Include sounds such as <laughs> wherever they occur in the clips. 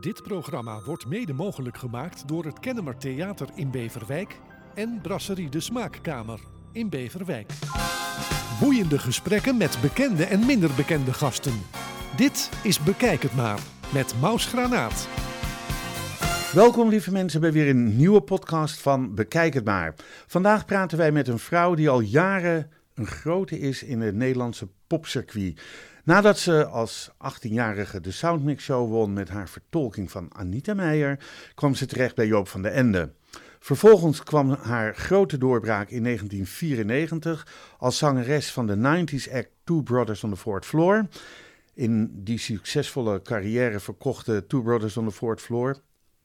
Dit programma wordt mede mogelijk gemaakt door het Kennemer Theater in Beverwijk en Brasserie de Smaakkamer in Beverwijk. Boeiende gesprekken met bekende en minder bekende gasten. Dit is Bekijk het maar met Maus Granaat. Welkom lieve mensen bij weer een nieuwe podcast van Bekijk het maar. Vandaag praten wij met een vrouw die al jaren een grote is in het Nederlandse popcircuit. Nadat ze als 18-jarige de Soundmix Show won met haar vertolking van Anita Meijer, kwam ze terecht bij Joop van den Ende. Vervolgens kwam haar grote doorbraak in 1994 als zangeres van de 90s act Two Brothers on the Fourth Floor. In die succesvolle carrière verkochten Two Brothers on the Fourth Floor,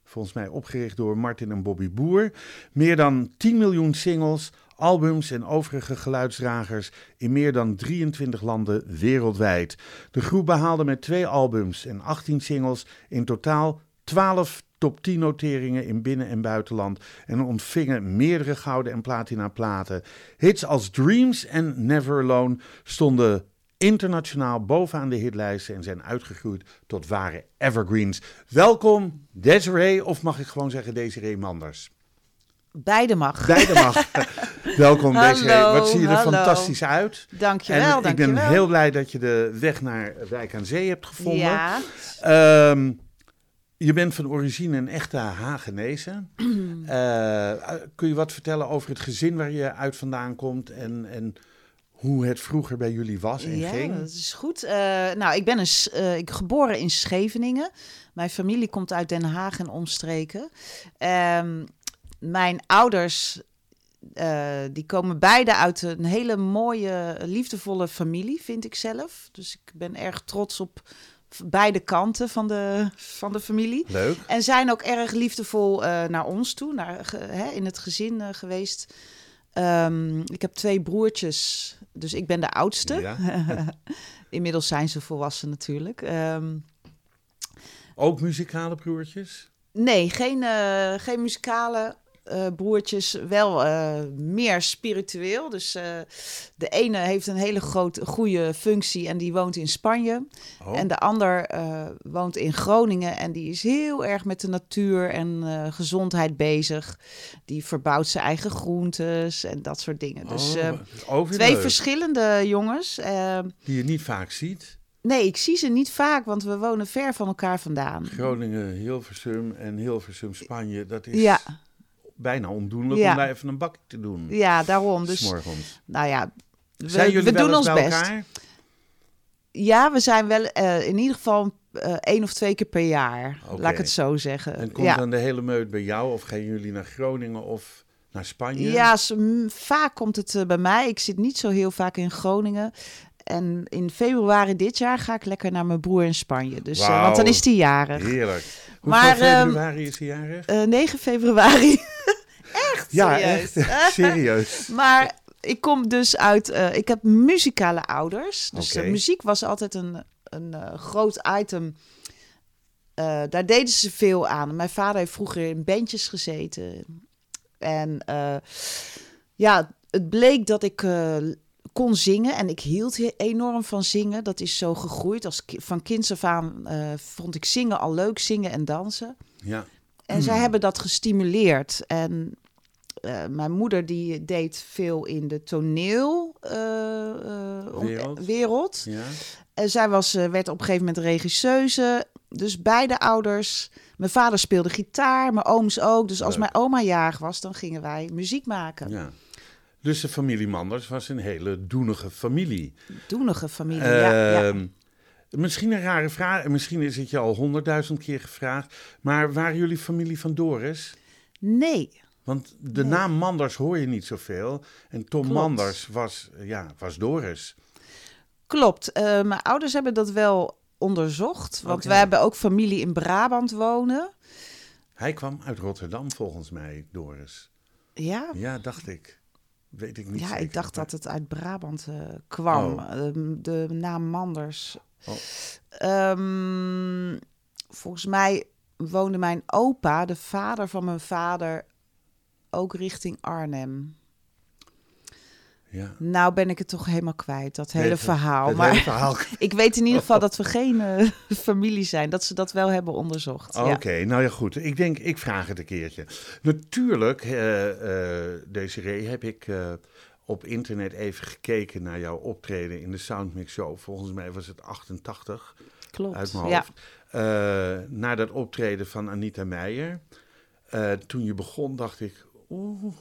volgens mij opgericht door Martin en Bobby Boer, meer dan 10 miljoen singles, albums en overige geluidsdragers in meer dan 23 landen wereldwijd. De groep behaalde met twee albums en 18 singles in totaal 12 top 10 noteringen in binnen- en buitenland en ontvingen meerdere gouden en platina platen. Hits als Dreams en Never Alone stonden internationaal bovenaan de hitlijsten en zijn uitgegroeid tot ware evergreens. Welkom Desiree, of mag ik gewoon zeggen Desiree Manders? Beide mag. Beide mag. <laughs> Welkom Hallo, Desiree. Wat zie je er hallo. fantastisch uit. Dankjewel, en ik ben heel blij dat je de weg naar Wijk aan Zee hebt gevonden. Ja, Ehm, je bent van origine een echte Hagenese. <clears throat> Eh, kun je wat vertellen over het gezin waar je uit vandaan komt en, en hoe het vroeger bij jullie was en ja ging? dat is goed. Eh, nou, ik ben een, eh, ik geboren in Scheveningen. Mijn familie komt uit Den Haag en omstreken. Ehm, mijn ouders, eh, die komen beide uit een hele mooie, liefdevolle familie, vind ik zelf. Dus ik ben erg trots op beide kanten van de, van de familie. Leuk. En zijn ook erg liefdevol eh, naar ons toe, naar, ge- hè, in het gezin eh, geweest. Ehm, ik heb twee broertjes, dus ik ben de oudste. Ja. <laughs> Inmiddels zijn ze volwassen natuurlijk. Ehm, Ook muzikale broertjes? nee, geen, geen muzikale eh, broertjes, wel eh, meer spiritueel. Dus eh, de ene heeft een hele grote, goede functie en die woont in Spanje. Oh. En de ander woont in Groningen en die is heel erg met de natuur en gezondheid bezig. Die verbouwt zijn eigen groentes en dat soort dingen. Dus Oh, twee leuk. verschillende jongens. Die je niet vaak ziet. nee, ik zie ze niet vaak, want we wonen ver van elkaar vandaan. Groningen, Hilversum en Hilversum, Spanje. Dat is Ja, bijna ondoenlijk Ja. om daar even een bakje te doen. ja, daarom. Dus, S'morgens. nou ja, we, Zijn jullie we wel doen ons best. Ja, we zijn wel eh, in ieder geval eh, één of twee keer per jaar, laat ik het zo zeggen. En komt ja. dan de hele meut bij jou? Of gaan jullie naar Groningen of naar Spanje? Ja, vaak komt het eh, bij mij. Ik zit niet zo heel vaak in Groningen. En in februari dit jaar ga ik lekker naar mijn broer in Spanje. Dus, want dan is hij jarig. Heerlijk. Hoeveel Maar, ehm, februari is hij jarig? Eh, 9 februari. <laughs> ja, serieus. echt. <laughs> serieus. <laughs> maar ik kom dus uit... eh, ik heb muzikale ouders. Dus eh, muziek was altijd een, een eh, groot item. Daar deden ze veel aan. Mijn vader heeft vroeger in bandjes gezeten. En ja, het bleek dat ik kon zingen. En ik hield enorm van zingen. Dat is zo gegroeid. Als ki- van kinds af aan vond ik zingen al leuk. Zingen en dansen. Ja. En zij hebben dat gestimuleerd. En eh, mijn moeder die deed veel in de toneel eh, eh, Wereld. ja. En zij was, werd op een gegeven moment regisseuse. Dus beide ouders. Mijn vader speelde gitaar, mijn ooms ook. Dus als Leuk. mijn oma jarig was, dan gingen wij muziek maken. ja. Dus de familie Manders was een hele doenige familie. Doenige familie, ja, ja. Ehm, Misschien een rare vraag, en misschien is het je al honderdduizend keer gevraagd. Maar waren jullie familie van Doris? Nee, Want de Nee. naam Manders hoor je niet zoveel. En Tom Klopt. Manders was, ja, was Doris. klopt. Eh, mijn ouders hebben dat wel onderzocht. Want wij hebben ook familie in Brabant wonen. Hij kwam uit Rotterdam volgens mij, Doris. Ja, Ja, dacht ik. Weet ik niet Ja, zeker. ik dacht maar- dat het uit Brabant eh, kwam. Oh. Ehm, de naam Manders. Oh. Ehm, volgens mij woonde mijn opa, de vader van mijn vader, ook richting Arnhem. Ja. Nou ben ik het toch helemaal kwijt, dat hele Nee, verhaal. maar hele verhaal. <laughs> ik weet in ieder geval dat we geen eh, <laughs> familie zijn. Dat ze dat wel hebben onderzocht. Oké, Ja. nou ja goed. Ik denk, ik vraag het een keertje. Natuurlijk, eh eh Desiree, heb ik op internet even gekeken naar jouw optreden in de Soundmix Show. Volgens mij was het 88 Klopt. uit mijn ja. hoofd. Eh, naar dat optreden van Anita Meijer. Toen je begon dacht ik, oeh,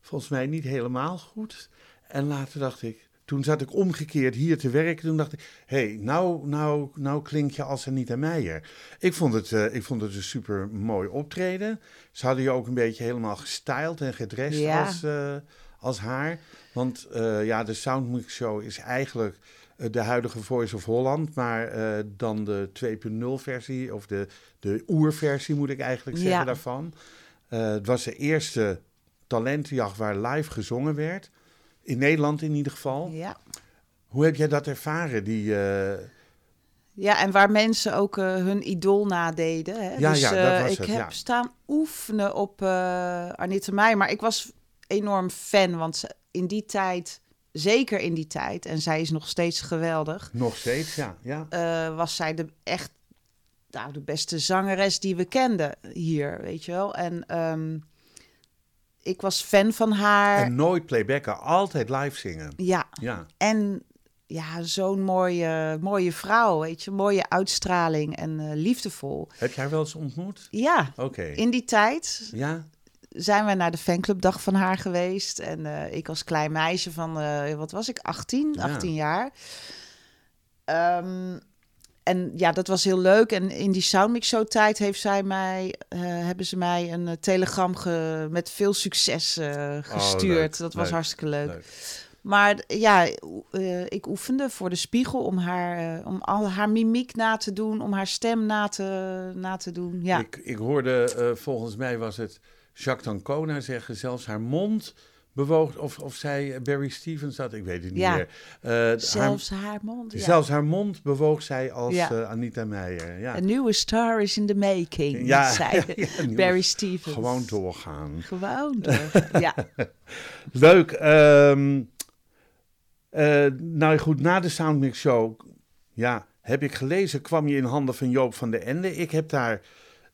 volgens mij niet helemaal goed. En later dacht ik, toen zat ik omgekeerd hier te werken. Toen dacht ik, hé, hey, nou, nou, nou klink je als Anita Meijer. Ik vond het, eh, ik vond het een super mooi optreden. Ze hadden je ook een beetje helemaal gestyled en gedressed Ja. als, eh, als haar. Want eh, ja, de Soundmix Show is eigenlijk de huidige Voice of Holland, maar dan de 2.0 versie, of de, de oerversie moet ik eigenlijk zeggen Ja. daarvan. Eh, het was de eerste talentenjacht waar live gezongen werd. In Nederland in ieder geval. Ja. Hoe heb jij dat ervaren? Die, eh, ja, en waar mensen ook eh, hun idool nadeden. Hè? Ja, dus ja, dat was ik het, heb ja. staan oefenen op Anita Meijer. Maar ik was enorm fan, want in die tijd, zeker in die tijd... en zij is nog steeds geweldig... nog steeds, ja. ja. was zij de echt nou, de beste zangeres die we kenden hier, weet je wel. En ehm, ik was fan van haar. En nooit playbacken, altijd live zingen. Ja, Ja, en ja, zo'n mooie, mooie vrouw, weet je. Mooie uitstraling en eh, liefdevol. heb jij haar wel eens ontmoet? Ja, Oké. in die tijd Ja? zijn wij naar de fanclubdag van haar geweest. En eh, ik als klein meisje van, eh, wat was ik, 18, Ja. 18 jaar. Ehm, en ja, dat was heel leuk. En in die Soundmix Show tijd heeft zij mij, eh, hebben ze mij een eh, telegram ge- met veel succes eh, gestuurd. Oh, leuk, dat was leuk, hartstikke leuk. Leuk. Maar ja, ik oefende voor de spiegel om haar, om al haar mimiek na te doen, om haar stem na te, na te doen. Ja. Ik, ik hoorde, volgens mij was het Jacques D'Ancona zeggen, zelfs haar mond bewoog, of, of zij Barry Stevens dat, ik weet het niet Ja. meer. Eh, Zelfs haar mond. ja. zelfs haar mond bewoog zij als Ja. eh, Anita Meijer. Ja. A nieuwe star is in the making, Ja, <laughs> zei een Barry Stevens. Gewoon doorgaan. Gewoon door. <laughs> ja. Leuk. ehm, eh, nou goed, na de Soundmix Show, ja, heb ik gelezen, kwam je in handen van Joop van de Ende. Ik heb daar,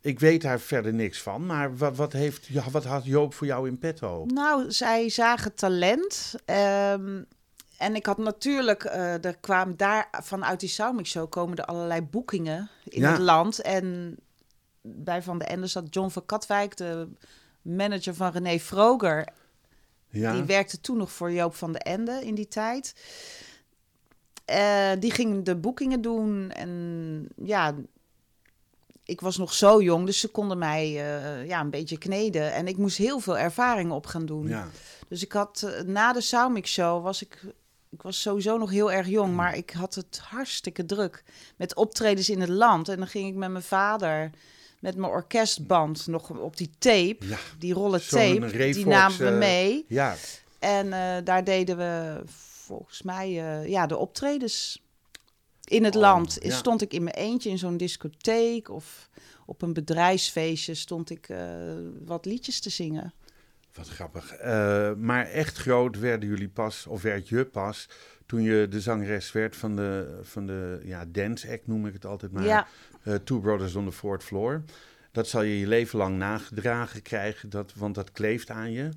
ik weet daar verder niks van, maar wat, wat, heeft, ja, wat had Joop voor jou in petto? Nou, zij zagen talent. ehm, en ik had natuurlijk, eh, er kwamen daar vanuit die Soundmix Show komen er allerlei boekingen in Ja. het land. En bij Van de Ende zat John van Katwijk, de manager van René Vroger. Ja, Die werkte toen nog voor Joop van de Ende in die tijd. Eh, die ging de boekingen doen. En ja, ik was nog zo jong, dus ze konden mij eh, ja, een beetje kneden. En ik moest heel veel ervaring op gaan doen. ja. Dus ik had eh, na de Soundmix Show was ik. Ik was sowieso nog heel erg jong, maar ik had het hartstikke druk met optredens in het land. En dan ging ik met mijn vader, met mijn orkestband, nog op die tape, Ja, die rollen tape, die namen we eh, mee. ja. En daar deden we volgens mij ja, de optredens. In het Oh, land ja. stond ik in mijn eentje in zo'n discotheek of op een bedrijfsfeestje stond ik eh, wat liedjes te zingen. Wat grappig. Eh, maar echt groot werden jullie pas, of werd je pas, toen je de zangeres werd van de, van de ja, dance act, noem ik het altijd maar. Ja. Eh, Two Brothers on the Fourth Floor. Dat zal je je leven lang nagedragen krijgen, dat, want dat kleeft aan je.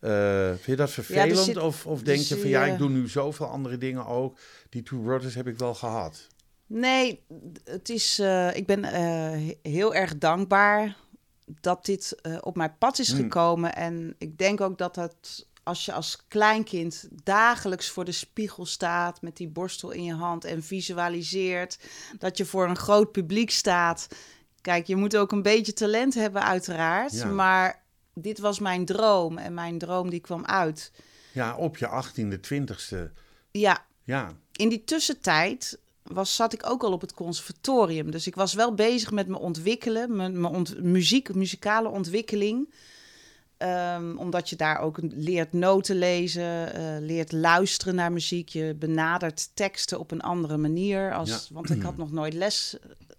Eh, vind je dat vervelend? zit- of, of denk dus, je van ja, eh, ik doe nu zoveel andere dingen ook. Die Two Brothers heb ik wel gehad. Nee, het is, eh, ik ben eh, he- heel erg dankbaar dat dit eh, op mijn pad is Hmm. gekomen. En ik denk ook dat het, als je als kleinkind dagelijks voor de spiegel staat met die borstel in je hand en visualiseert dat je voor een groot publiek staat. Kijk, je moet ook een beetje talent hebben, uiteraard. Ja. Maar dit was mijn droom en mijn droom die kwam uit. Ja, op je 18e, 20ste. Ja, Ja, in die tussentijd was, zat ik ook al op het conservatorium. Dus ik was wel bezig met mijn ontwikkelen, mijn, mijn ont- muziek, muzikale ontwikkeling. Ehm, omdat je daar ook leert noten lezen, eh, leert luisteren naar muziek. Je benadert teksten op een andere manier. Als, Ja. Want ik had nog nooit les,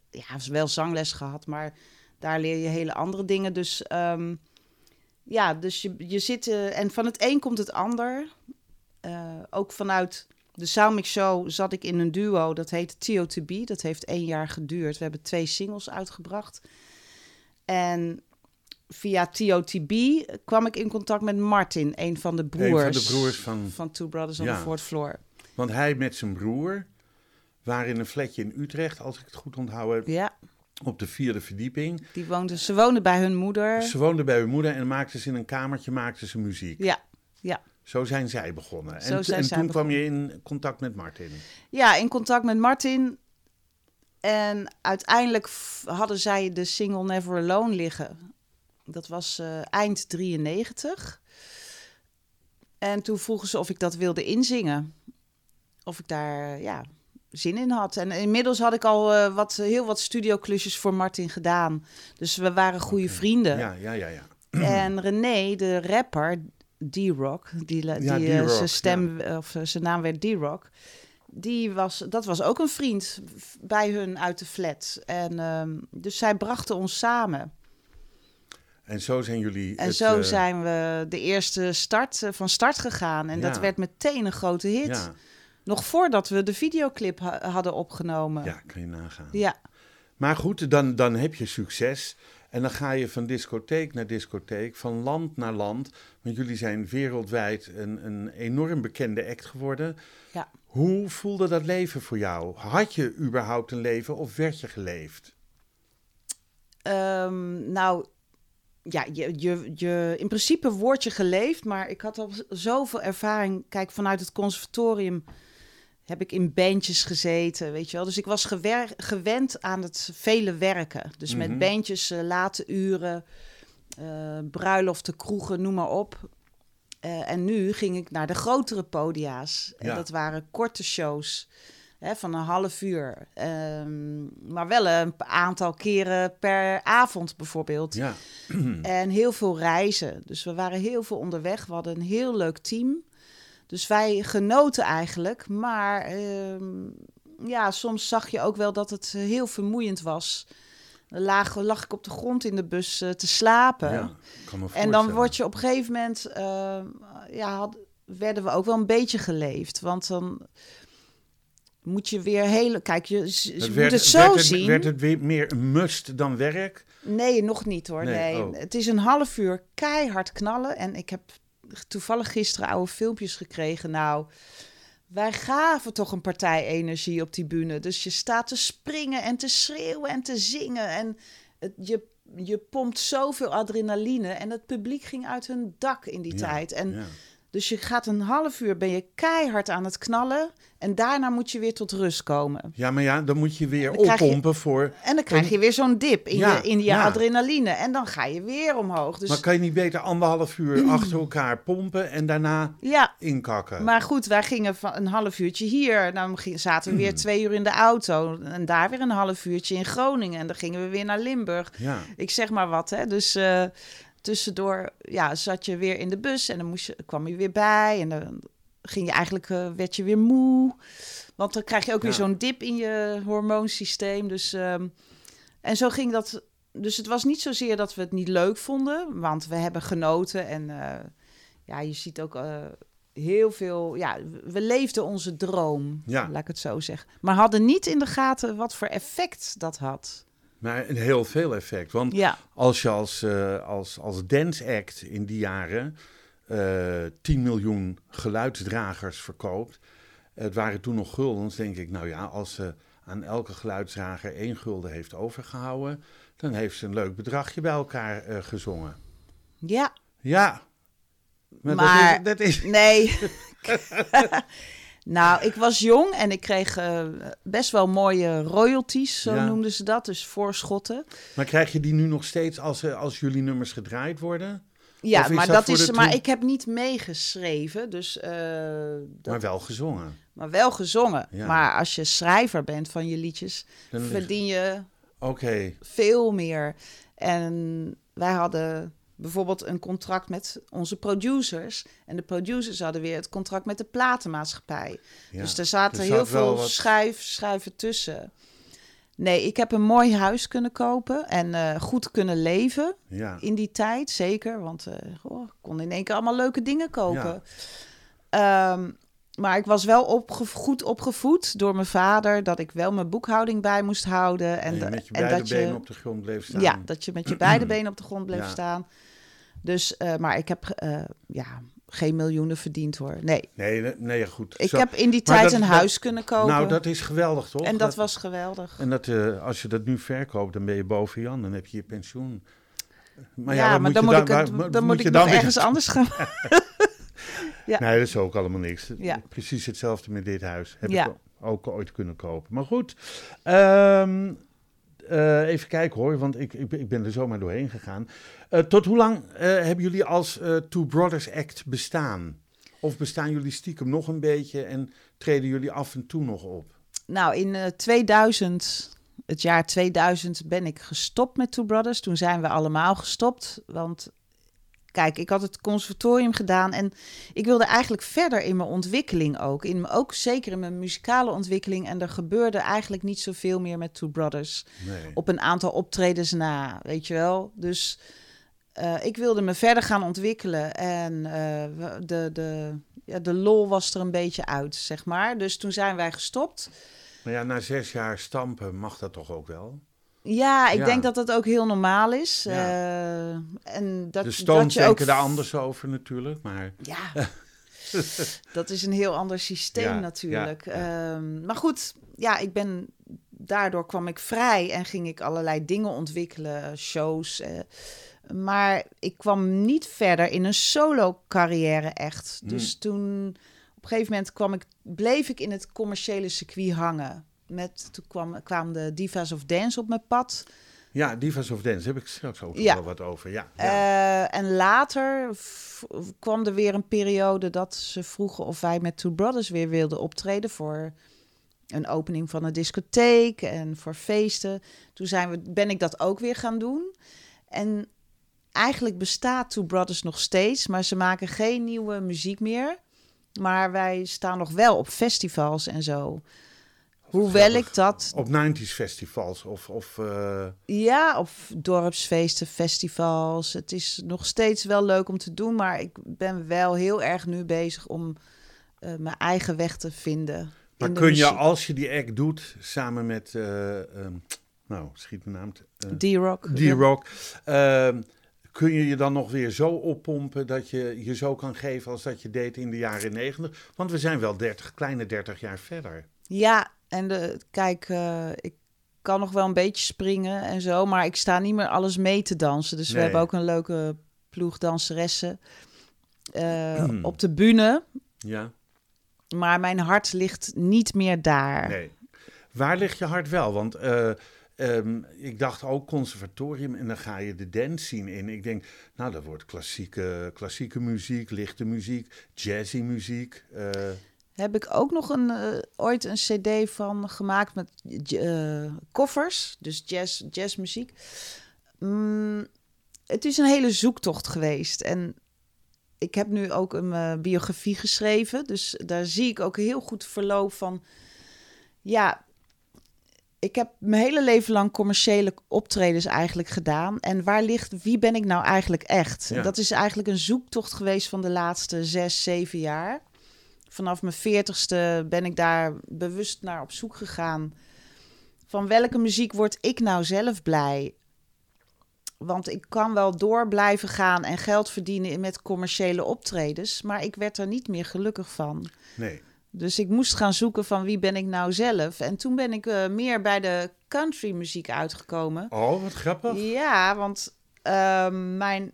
ja, wel zangles gehad, maar daar leer je hele andere dingen. Dus ehm, ja, dus je, je zit, eh, en van het een komt het ander. eh, ook vanuit de Soundmix Show zat ik in een duo. Dat heette TOTB. Dat heeft één jaar geduurd. We hebben twee singles uitgebracht. En via TOTB kwam ik in contact met Martin, een van de broers. Een van de broers van... Van Two Brothers on Ja. the Fourth Floor. Want hij met zijn broer waren in een flatje in Utrecht, als ik het goed onthoud heb, Ja, op de vierde verdieping. die woonden, ze woonden bij hun moeder. Ze woonden bij hun moeder en maakten ze in een kamertje maakten ze muziek. Ja, ja. Zo zijn zij begonnen. Zo en zijn en zij toen kwam je in contact met Martin. ja, in contact met Martin. En uiteindelijk hadden zij de single Never Alone liggen. Dat was eh, eind 93. En toen vroegen ze of ik dat wilde inzingen. Of ik daar ja, zin in had. En inmiddels had ik al eh, wat, heel wat studioklusjes voor Martin gedaan. Dus we waren goede vrienden. Ja, ja, ja, ja. <clears throat> En René, de rapper, D-Rock, die, Ja, die eh, zijn stem of eh, zijn naam werd D-Rock. Die was, dat was ook een vriend bij hun uit de flat. En ehm, dus zij brachten ons samen. En zo zijn jullie. En het, zo zijn we de eerste start van start gegaan. En dat werd meteen een grote hit. Nog voordat we de videoclip ha- hadden opgenomen. ja, kan je nagaan. ja. Maar goed, dan, dan heb je succes. En dan ga je van discotheek naar discotheek, van land naar land. Want jullie zijn wereldwijd een, een enorm bekende act geworden. Ja. Hoe voelde dat leven voor jou? Had je überhaupt een leven of werd je geleefd? Ehm, nou, ja, je, je, je, in principe word je geleefd, maar ik had al zoveel ervaring. Kijk, vanuit het conservatorium heb ik in bandjes gezeten, weet je wel. Dus ik was gewend aan het vele werken. Dus Mhm. met bandjes, eh, late uren, eh bruiloften, kroegen, noem maar op. Eh, en nu ging ik naar de grotere podia's. En dat waren korte shows hè, van een half uur. Ehm, maar wel een aantal keren per avond bijvoorbeeld. Ja, <clears throat> En heel veel reizen. Dus we waren heel veel onderweg. We hadden een heel leuk team. Dus wij genoten eigenlijk. Maar ehm, ja, soms zag je ook wel dat het heel vermoeiend was. Dan lag, lag ik op de grond in de bus eh, te slapen. ja, En dan word je op een gegeven moment, eh, ja, had, werden we ook wel een beetje geleefd. Want dan moet je weer hele, kijk, je, je Het moet het zo werd het, zien. Werd het weer meer een must dan werk? Nee, nog niet hoor. Nee, Nee, oh. Het is een half uur keihard knallen. En ik heb toevallig gisteren oude filmpjes gekregen. Nou, wij gaven toch een partij energie op die bühne. Dus je staat te springen en te schreeuwen en te zingen. En het, je, je pompt zoveel adrenaline. En het publiek ging uit hun dak in die Ja, tijd. En Ja. Dus je gaat een half uur, ben je keihard aan het knallen. En daarna moet je weer tot rust komen. ja, maar ja, dan moet je weer je- oppompen voor... En dan krijg je weer zo'n dip in Ja, je, in je ja. adrenaline. En dan ga je weer omhoog. Dus Maar kan je niet beter anderhalf uur <clears throat> achter elkaar pompen en daarna ja, inkakken? maar goed, wij gingen van een half uurtje hier. Dan zaten we Hmm. weer twee uur in de auto. En daar weer een half uurtje in Groningen. En dan gingen we weer naar Limburg. Ik zeg maar wat, hè. Dus eh, tussendoor ja, zat je weer in de bus. En dan moest je, kwam je weer bij. En dan ging je eigenlijk, eh, werd je weer moe. Want dan krijg je ook weer zo'n dip in je hormoonsysteem. Dus, ehm, en zo ging dat. Dus het was niet zozeer dat we het niet leuk vonden. Want we hebben genoten. En eh, ja, je ziet ook eh, heel veel... Ja, we leefden onze droom, Ja. laat ik het zo zeggen. Maar hadden niet in de gaten wat voor effect dat had. Maar een heel veel effect. Want Ja, als je als, eh, als, als dance act in die jaren eh 10 miljoen geluidsdragers verkoopt. Het waren toen nog guldens, denk ik. Nou ja, als ze aan elke geluidsdrager één gulden heeft overgehouden, dan heeft ze een leuk bedragje bij elkaar eh, gezongen. ja. Ja. Maar, Maar- dat, is, dat is. Nee. <laughs> <laughs> nou, ik was jong en ik kreeg eh, best wel mooie royalties, zo Ja. noemden ze dat. Dus voorschotten. Maar krijg je die nu nog steeds als, eh, als jullie nummers gedraaid worden? Ja, maar, dat is, maar ik heb niet meegeschreven, dus, eh, dat, Maar wel gezongen. maar wel gezongen. Ja. Maar als je schrijver bent van je liedjes, Dan verdien je Oké, veel meer. En wij hadden bijvoorbeeld een contract met onze producers. En de producers hadden weer het contract met de platenmaatschappij. ja. Dus er zaten heel veel wat- schuif, schuiven tussen. Nee, ik heb een mooi huis kunnen kopen en eh, goed kunnen leven ja. in die tijd, zeker. Want eh, goh, ik kon in één keer allemaal leuke dingen kopen. Ja. Ehm, maar ik was wel opge goed opgevoed door mijn vader dat ik wel mijn boekhouding bij moest houden. En, En, met je en beide je, benen op de grond bleef staan. Ja, dat je met je beide benen op de grond bleef Ja. staan. Dus, eh, maar ik heb eh, ja, geen miljoenen verdiend hoor. Nee, Nee, nee, goed. ik Zo- heb in die tijd dat- een dat- huis kunnen kopen. Nou, dat is geweldig, toch? en dat was geweldig. En dat, eh, als je dat nu verkoopt, dan ben je boven Jan. Dan heb je je pensioen. Maar ja, maar dan moet ik, waar- dan moet ik nog weer- ergens anders gaan. <laughs> ja. Nee, dat is ook allemaal niks. Ja. Precies hetzelfde met dit huis. Heb ik ook ooit kunnen kopen. Maar goed. Ehm, eh, even kijken hoor, want ik, ik, ik ben er zomaar doorheen gegaan. Eh, tot hoe lang eh, hebben jullie als Two Brothers Act bestaan? Of bestaan jullie stiekem nog een beetje en treden jullie af en toe nog op? Nou, in eh, 2000, het jaar 2000, ben ik gestopt met Two Brothers. Toen zijn we allemaal gestopt. Want kijk, ik had het conservatorium gedaan en ik wilde eigenlijk verder in mijn ontwikkeling ook. In, ook zeker in mijn muzikale ontwikkeling. En er gebeurde eigenlijk niet zoveel meer met Two Brothers. Nee. Op een aantal optredens na, weet je wel. Dus eh, ik wilde me verder gaan ontwikkelen. En eh, de, de, ja, de lol was er een beetje uit, zeg maar. Dus toen zijn wij gestopt. Maar ja, na zes jaar stampen mag dat toch ook wel? Ja, ik Ja. denk dat dat ook heel normaal is. Ja. Eh, en dat, de dat je ook daar anders over natuurlijk, maar... Ja, <laughs> dat is een heel ander systeem Ja, natuurlijk. Ehm, maar goed, ja, ik ben daardoor kwam ik vrij en ging ik allerlei dingen ontwikkelen, shows. eh. maar ik kwam niet verder in een solo carrière echt. Hmm. Dus toen op een gegeven moment kwam ik, bleef ik in het commerciële circuit hangen. Met, toen kwam, kwamen de Divas of Dance op mijn pad. Ja, Divas of Dance, heb ik straks ook nog Ja. wel wat over. Ja, ja. Eh, en later kwam er weer een periode dat ze vroegen of wij met Two Brothers weer wilden optreden voor een opening van een discotheek en voor feesten. Toen zijn we, ben ik dat ook weer gaan doen. En eigenlijk bestaat Two Brothers nog steeds, maar ze maken geen nieuwe muziek meer. Maar wij staan nog wel op festivals en zo. Hoewel ik dat Op 90s festivals of... of eh, Ja, of dorpsfeesten, festivals. Het is nog steeds wel leuk om te doen, maar ik ben wel heel erg nu bezig om eh, mijn eigen weg te vinden. maar kun je, als je die act doet, samen met... eh, ehm, nou, schiet mijn naam... D-Rock. D-Rock. ehm, kun je je dan nog weer zo oppompen dat je je zo kan geven als dat je deed in de jaren 90? Want we zijn wel 30, kleine 30 jaar verder. Ja, en de, kijk, eh, ik kan nog wel een beetje springen en zo, maar ik sta niet meer alles mee te dansen. Dus we hebben ook een leuke ploeg danseressen eh, <clears throat> op de bühne. Ja? Maar mijn hart ligt niet meer daar. Nee. Waar ligt je hart wel? Want eh, ehm, ik dacht ook conservatorium en dan ga je de dance scene in. Ik denk, nou, dat wordt klassieke, klassieke muziek, lichte muziek, jazzy muziek. eh, Heb ik ook nog een, eh, ooit een cd van gemaakt met eh, koffers, dus jazz, jazzmuziek. Mm, het is een hele zoektocht geweest. En ik heb nu ook een eh, biografie geschreven. Dus daar zie ik ook heel goed verloop van... Ja, ik heb mijn hele leven lang commerciële optredens eigenlijk gedaan. En waar ligt, wie ben ik nou eigenlijk echt? Ja. Dat is eigenlijk een zoektocht geweest van de laatste zes, zeven jaar. Vanaf mijn veertigste ben ik daar bewust naar op zoek gegaan. Van welke muziek word ik nou zelf blij? Want ik kan wel door blijven gaan en geld verdienen met commerciële optredens, maar ik werd er niet meer gelukkig van. nee. Dus ik moest gaan zoeken van wie ben ik nou zelf. En toen ben ik eh, meer bij de country muziek uitgekomen. Oh, wat grappig. Ja, want ehm, mijn,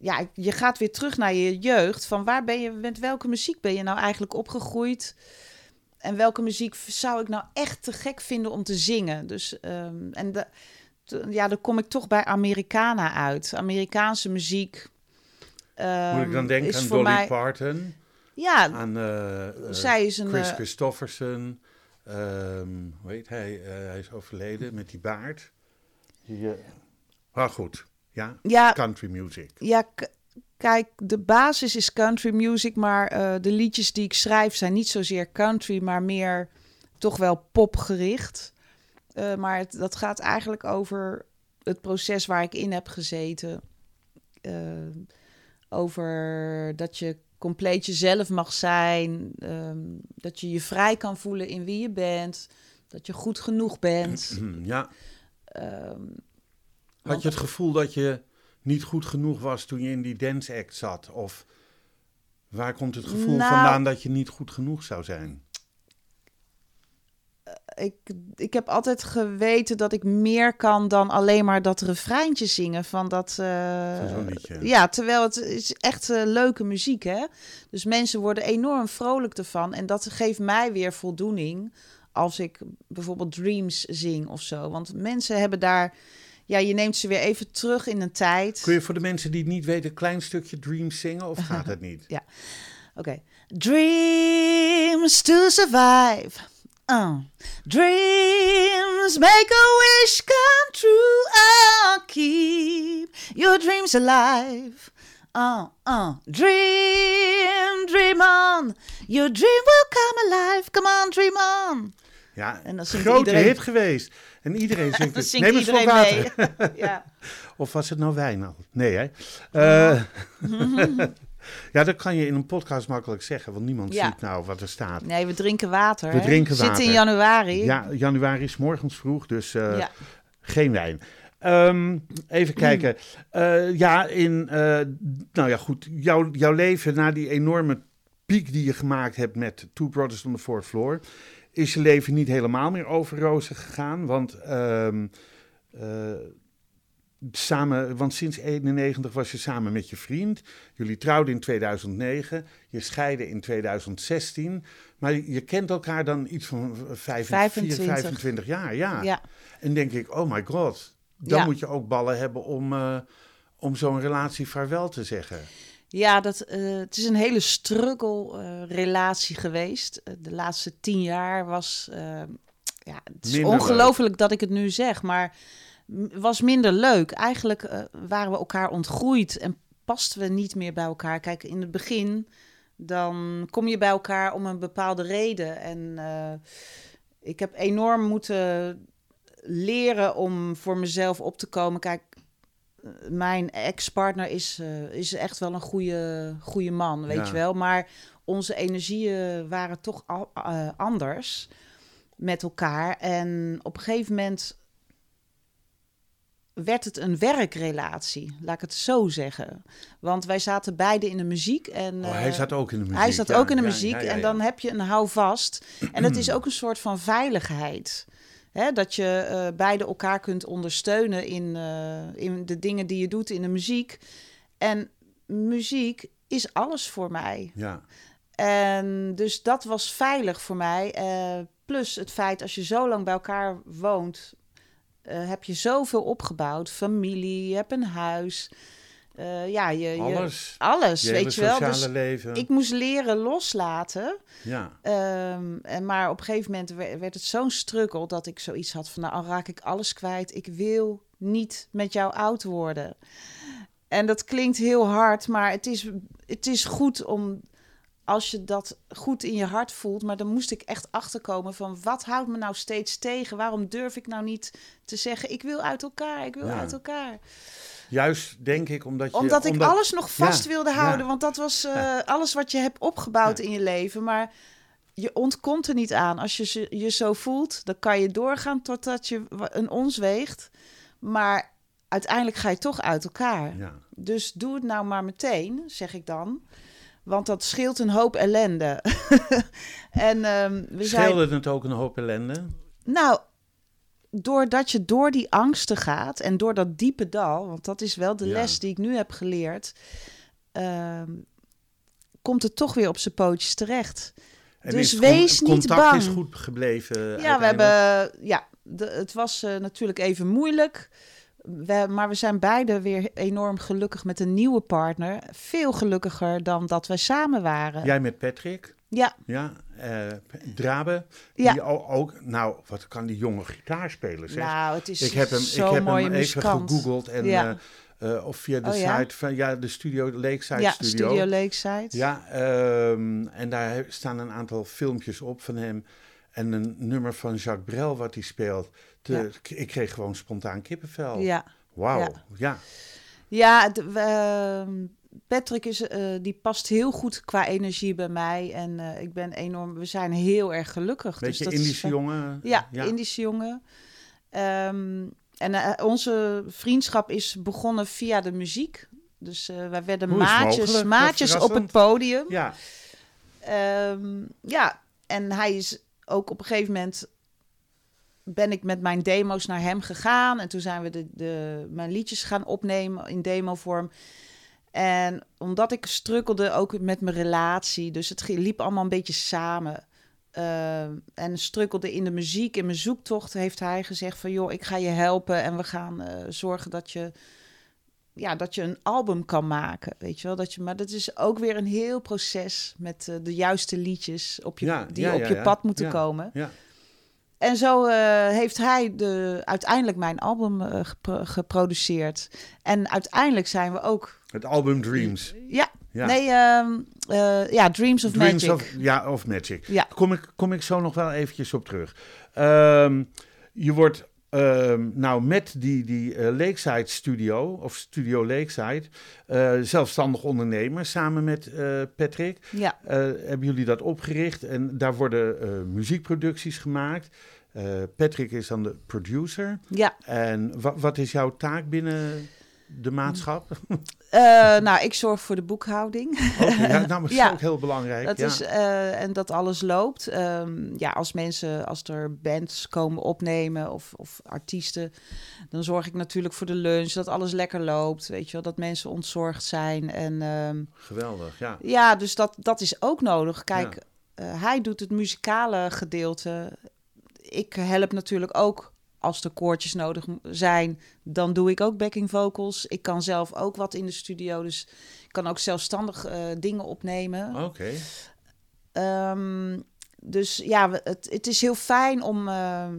ja, je gaat weer terug naar je jeugd. Van waar ben je, met welke muziek ben je nou eigenlijk opgegroeid? En welke muziek zou ik nou echt te gek vinden om te zingen? Dus, ehm, en de, ja, dan kom ik toch bij Americana uit. Amerikaanse muziek. Moet ik dan ehm, denken aan Dolly mij, Parton, Ja, aan eh, eh, zij is een. Chris eh, Christofferson. ehm hoe heet hij? Hij is overleden met die baard. Eh, maar goed, ja, ja, country music. Ja, kijk, de basis is country music, maar eh, de liedjes die ik schrijf zijn niet zozeer country, maar meer toch wel popgericht. Eh, maar het, dat gaat eigenlijk over het proces waar ik in heb gezeten. Eh, over dat je compleet jezelf mag zijn. ehm, dat je je vrij kan voelen in wie je bent. Dat je goed genoeg bent. Hm, Ja. Ehm, Had je het gevoel dat je niet goed genoeg was toen je in die dance act zat? Of waar komt het gevoel Nou- vandaan dat je niet goed genoeg zou zijn? ik, ik heb altijd geweten dat ik meer kan dan alleen maar dat refreintje zingen van dat. eh, Van. Ja, terwijl het is echt eh, leuke muziek, hè. Dus mensen worden enorm vrolijk ervan en dat geeft mij weer voldoening als ik bijvoorbeeld Dreams zing of zo. Want mensen hebben daar, ja, je neemt ze weer even terug in een tijd. Kun je voor de mensen die het niet weten een klein stukje Dreams zingen of gaat het niet? <laughs> Oké. Dreams to survive. Uh. Dreams make a wish come true. Oh, keep your dreams alive. Uh, uh. Dream, dream on. Your dream will come alive. Come on, dream on. Ja, En dan grote iedereen- hit geweest. En iedereen <laughs> zingt het. zingt Neem een slok iedereen water. <laughs> ja. Of was het nou wijn al? Nee, hè? Eh, <laughs> ja, dat kan je in een podcast makkelijk zeggen, want niemand Ja. ziet nou wat er staat. Nee, we drinken water. We hè? drinken Zit in water. januari. Ja, januari is morgens vroeg, dus eh, Ja. geen wijn. Ehm, even kijken. <clears throat> Eh, ja, in, nou ja, goed. Jouw, jouw leven na die enorme piek die je gemaakt hebt met Two Brothers on the Fourth Floor, is je leven niet helemaal meer over rozen gegaan. Want, ehm, eh, samen, want sinds 91 was je samen met je vriend. Jullie trouwden in 2009. Je scheiden in 2016. Maar je kent elkaar dan iets van 25, 25. 25 jaar. Ja. ja. En denk ik, oh my god. Dan Ja. moet je ook ballen hebben om, eh, om zo'n relatie vaarwel te zeggen. Ja, dat, eh, het is een hele struggle eh, relatie geweest. Eh, de laatste tien jaar was... ja, het is ongelooflijk dat ik het nu zeg, maar was minder leuk. Eigenlijk waren we elkaar ontgroeid en pasten we niet meer bij elkaar. Kijk, in het begin dan kom je bij elkaar om een bepaalde reden. En ik heb enorm moeten leren om voor mezelf op te komen. Kijk, mijn ex-partner is, eh, is echt wel een goede, goede man, weet Ja. je wel. Maar onze energieën waren toch al, eh, anders met elkaar. En op een gegeven moment werd het een werkrelatie, laat ik het zo zeggen. Want wij zaten beide in de muziek. En, Oh, hij eh, zat ook in de muziek. hij zat ja, ook in de ja, muziek en dan heb je een houvast. En het is <clears throat> ook een soort van veiligheid. Hè, dat je eh, beide elkaar kunt ondersteunen in, eh, in de dingen die je doet in de muziek. En muziek is alles voor mij. Ja, En dus dat was veilig voor mij. Eh, plus het feit, als je zo lang bij elkaar woont, heb je zoveel opgebouwd. Familie, je hebt een huis. Eh, ja, je, je- alles. alles, Je weet je wel. sociale Dus leven. ik moest leren loslaten. Ja, Ehm, en maar op een gegeven moment we- werd het zo'n struggle dat ik zoiets had van, nou, al raak ik alles kwijt. Ik wil niet met jou oud worden. En dat klinkt heel hard, maar het is, het is goed om, als je dat goed in je hart voelt. Maar dan moest ik echt achterkomen van, wat houdt me nou steeds tegen? Waarom durf ik nou niet te zeggen, ik wil uit elkaar, ik wil Ja. uit elkaar? Juist denk ik omdat je... Omdat ik alles nog vast Ja, wilde ja. houden. Want dat was eh, alles wat je hebt opgebouwd in je leven. Maar je ontkomt er niet aan. Als je je zo voelt, dan kan je doorgaan totdat je een ons weegt. Maar uiteindelijk ga je toch uit elkaar. Ja. Dus doe het nou maar meteen, zeg ik dan. Want dat scheelt een hoop ellende. <laughs> en ehm, we zijn. Scheelde het ook een hoop ellende? Nou, doordat je door die angsten gaat en door dat diepe dal, want dat is wel de Ja. les die ik nu heb geleerd, ehm, komt het toch weer op zijn pootjes terecht. En Dus wees niet contact bang. is goed gebleven ja, we hebben, ja, de, het was eh, natuurlijk even moeilijk. We, maar we zijn beide weer enorm gelukkig met een nieuwe partner. Veel gelukkiger dan dat wij samen waren. Jij met Patrick, Ja, ja. eh Drabe, Ja. die ook... Nou, wat kan die jonge gitaar spelen, zeg. nou, het is ik heb hem, ik heb hem even gegoogeld en... Ja. eh, eh, of via de Oh, ja? site van... Ja, de studio, de Lakeside ja, Studio. Studio Lakeside. Ja, ehm, en daar staan een aantal filmpjes op van hem. En een nummer van Jacques Brel wat hij speelt. Te- Ja. k- Ik kreeg gewoon spontaan kippenvel. ja. Wauw, Ja. ja. We, ehm, Patrick is, eh, die past heel goed qua energie bij mij. En eh, ik ben enorm, we zijn heel erg gelukkig. Beetje dus dat is Indische fijn. jongen. Ja, Indische jongen. Ehm, en eh, onze vriendschap is begonnen via de muziek. Dus eh, wij werden Hoe maatjes, maatjes op het podium. Ja, Ehm, ja, en hij is ook op een gegeven moment ben ik met mijn demo's naar hem gegaan. En toen zijn we de, de, mijn liedjes gaan opnemen in demovorm. En omdat ik strukkelde ook met mijn relatie, dus het liep allemaal een beetje samen. Ehm, en strukkelde in de muziek, in mijn zoektocht, heeft hij gezegd van... joh, ik ga je helpen en we gaan eh, zorgen dat je, ja, dat je een album kan maken, weet je wel. Dat je, maar dat is ook weer een heel proces met eh, de juiste liedjes op je, Ja, die ja, op ja, je pad moeten Ja. komen. ja. En zo eh, heeft hij de, uiteindelijk mijn album gepro- geproduceerd. En uiteindelijk zijn we ook... Het album Dreams. Ja, Ja. nee, ehm, eh, ja, Dreams of Dreams Magic. of, ja, of Magic. Ja. Kom ik, kom ik zo nog wel eventjes op terug. Ehm, je wordt ehm, nou met die, die eh, Lakeside Studio, of Studio Lakeside, eh, zelfstandig ondernemer samen met Patrick. Ja, hebben jullie dat opgericht en daar worden muziekproducties gemaakt. Patrick is dan de producer. ja. En wa- wat is jouw taak binnen de maatschap? Eh, nou, ik zorg voor de boekhouding. Ja, nou, dat is <laughs> Ja. ook heel belangrijk. Dat ja. is, eh, en dat alles loopt. Ehm, ja, als mensen, als er bands komen opnemen of, of artiesten, dan zorg ik natuurlijk voor de lunch, dat alles lekker loopt. Weet je wel, dat mensen ontzorgd zijn. En ehm, Geweldig, ja. ja, dus dat, dat is ook nodig. Kijk, Ja. eh, hij doet het muzikale gedeelte. Ik help natuurlijk ook als er koortjes nodig zijn. Dan doe ik ook backing vocals. Ik kan zelf ook wat in de studio. Dus ik kan ook zelfstandig eh, dingen opnemen. Oké. Ehm, dus ja, het, het is heel fijn om ehm,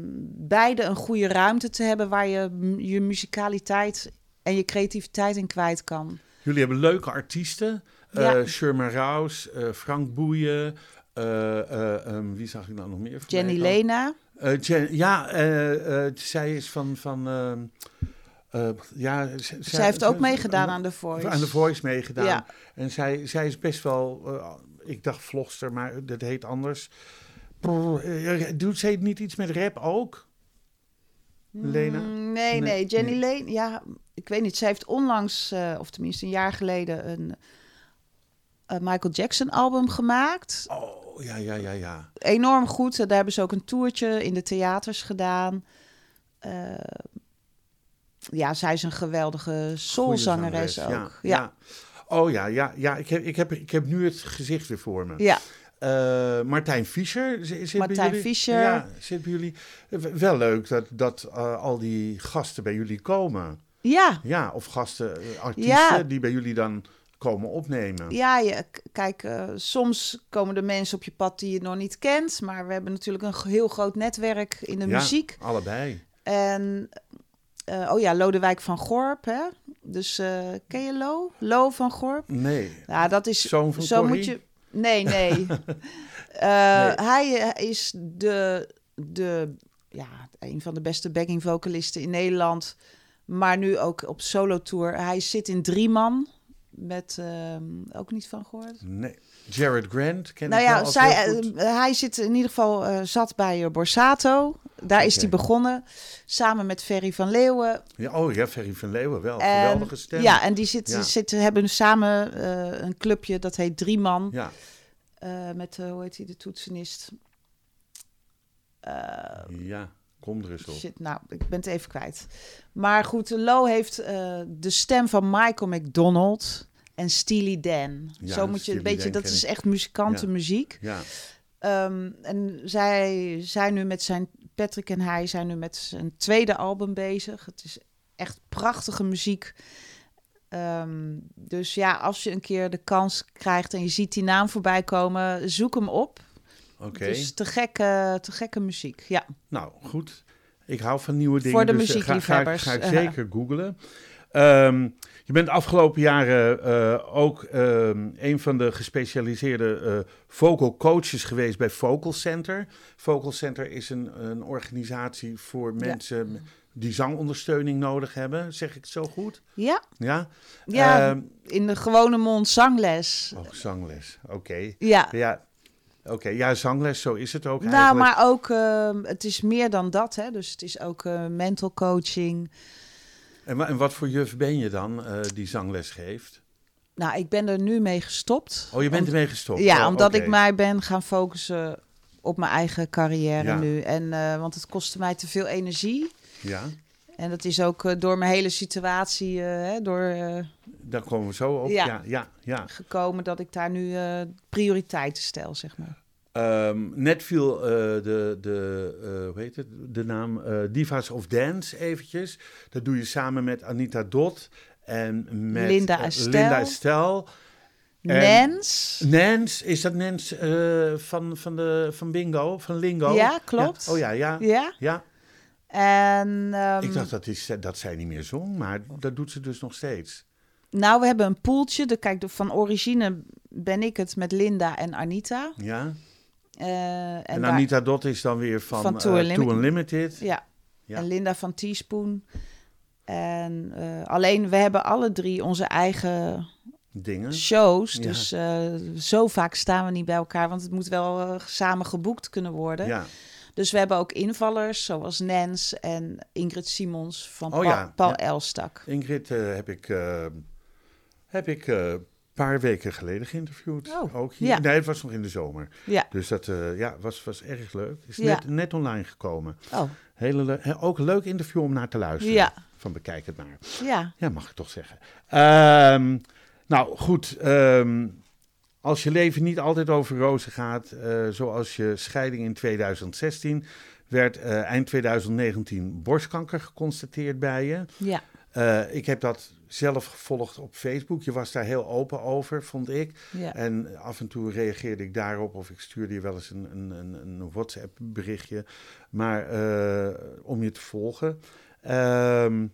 beide een goede ruimte te hebben waar je je muzikaliteit en je creativiteit in kwijt kan. Jullie hebben leuke artiesten. Ja. eh Sherma Rouse, eh, Frank Boeien. eh, eh, ehm, wie zag ik nou nog meer? Jenny? Lena. Eh, Jen- ja, eh, eh, zij is van... van ehm, eh, ja, Zij heeft ook meegedaan aan The Voice. Aan The Voice meegedaan. Ja. En zij, zij is best wel... ik dacht vlogster, maar dat heet anders. Doet zij niet iets met rap ook? Lena? Mm, nee, Nee, nee, Jenny nee. Lane, ja, ik weet niet. Zij heeft onlangs, of tenminste een jaar geleden, een Michael Jackson album gemaakt. Oh, ja, ja, ja, ja. Enorm goed. Daar hebben ze ook een toertje in de theaters gedaan. Eh, ja, zij is een geweldige soulzangeres ook. Ja, Ja. ja. Oh ja, ja, ja. Ik heb, ik, heb, ik heb nu het gezicht weer voor me. Ja, Eh, Martijn Fischer. Zit bij Martijn jullie? Fischer. Ja, zit bij jullie. Eh, Wel leuk dat, dat eh, al die gasten bij jullie komen. ja, Ja, of gasten, eh, artiesten Ja. die bij jullie dan komen opnemen. ja je, kijk, eh, soms komen er mensen op je pad die je nog niet kent. Maar we hebben natuurlijk een heel groot netwerk in de Ja, muziek. allebei. En, eh, oh ja, Lodewijk van Gorp, hè? Dus, eh, ken je Lo? Lo van Gorp? Nee. Ja, dat is... Zoon van zo Corrie? moet je... Nee, nee. <laughs> Hij is de, de, ja, een van de beste backing vocalisten in Nederland. Maar nu ook op solo tour. Hij zit in drie man. Met, ehm, ook niet van gehoord. Nee. Jared Grant ken Nou ik ja, als zij, eh, hij zit in ieder geval eh, zat bij eh, Borsato. Daar is hij begonnen. Samen met Ferry van Leeuwen. Ja, oh ja, Ferry van Leeuwen wel. En- Geweldige stem. Ja, en die zit, Ja. zitten, hebben samen een clubje dat heet Drie Man. Ja, met, hoe heet hij, de toetsenist? Ja. kom er eens op. shit, nou, ik ben het even kwijt. Maar goed, Lo heeft de stem van Michael McDonald en Steely Dan. Ja, Zo moet je een beetje, Dan dat is echt muzikantenmuziek. Ja, Ehm, en zij zijn nu met zijn, Patrick en hij zijn nu met zijn tweede album bezig. Het is echt prachtige muziek. Ehm, dus ja, als je een keer de kans krijgt en je ziet die naam voorbij komen, zoek hem op. oké. Dus te gekke, te gekke muziek. Ja, Nou, goed. Ik hou van nieuwe dingen. Voor de dus, eh, ga, ga, muziekliefhebbers. ga ik zeker <laughs> googlen. Ehm, je bent de afgelopen jaren eh, ook ehm, een van de gespecialiseerde eh, vocal coaches geweest bij Vocal Center. Vocal Center is een, een organisatie voor mensen die zangondersteuning nodig hebben. Zeg ik het zo goed? Ja, Ja? ja Ehm, in de gewone mond zangles. oh, zangles. Oké. Ja. Ja. Oké, ja, zangles, zo is het ook Nou, eigenlijk. maar ook, ehm, het is meer dan dat, hè. Dus het is ook eh, mental coaching. En, wa- en wat voor juf ben je dan eh, die zangles geeft? Nou, ik ben er nu mee gestopt. Oh, je bent ermee gestopt? Ja, Oh, omdat ik mij ben gaan focussen op mijn eigen carrière Ja. nu. En, eh, want het kostte mij te veel energie. Ja, En dat is ook eh, door mijn hele situatie hè, door, daar komen we zo op. Ja. Ja, ja, ja. gekomen dat ik daar nu prioriteiten stel, zeg maar. Ehm, net viel eh, de, de, hoe heet het, de naam eh, Divas of Dance eventjes. Dat doe je samen met Anita Dot en met Linda Estel. Linda Estel. En- Nens. Nens, is dat Nens van, van, de, van Bingo, van Lingo? Ja, klopt. Oh ja, ja. Ja. Ja, En ehm, ik dacht dat, is, dat zij niet meer zong, maar dat doet ze dus nog steeds. nou, we hebben een poeltje. De, kijk, de, van origine ben ik het met Linda en Anita. Ja. Eh, en En, daar- Anita Dot is dan weer van, Van eh, Tour Unlimited. Tour Unlimited. Ja. Ja. En Linda van Teaspoon. En eh, alleen we hebben alle drie onze eigen Dingen. shows. Ja. Dus zo vaak staan we niet bij elkaar, want het moet wel samen geboekt kunnen worden. Ja. Dus we hebben ook invallers, zoals Nens en Ingrid Simons van Oh Paul, ja, Paul ja. Elstak. Ingrid heb ik, heb ik paar weken geleden geïnterviewd. Oh, ook hier. ja. Nee, het was nog in de zomer. Ja. Dus dat eh, ja, was, was erg leuk. Is net, net online gekomen. Oh, Hele le- ook een leuk interview om naar te luisteren. Ja. Van bekijk het maar. ja. Ja, mag ik toch zeggen. Ehm, nou, goed. ehm, als je leven niet altijd over rozen gaat, eh, zoals je scheiding in 2016, werd eh, eind 2019 borstkanker geconstateerd bij je. Ja. Ik heb dat zelf gevolgd op Facebook. Je was daar heel open over, vond ik. ja. En af en toe reageerde ik daarop of ik stuurde je wel eens een, een, een, een WhatsApp berichtje. Maar eh, om je te volgen. Ehm,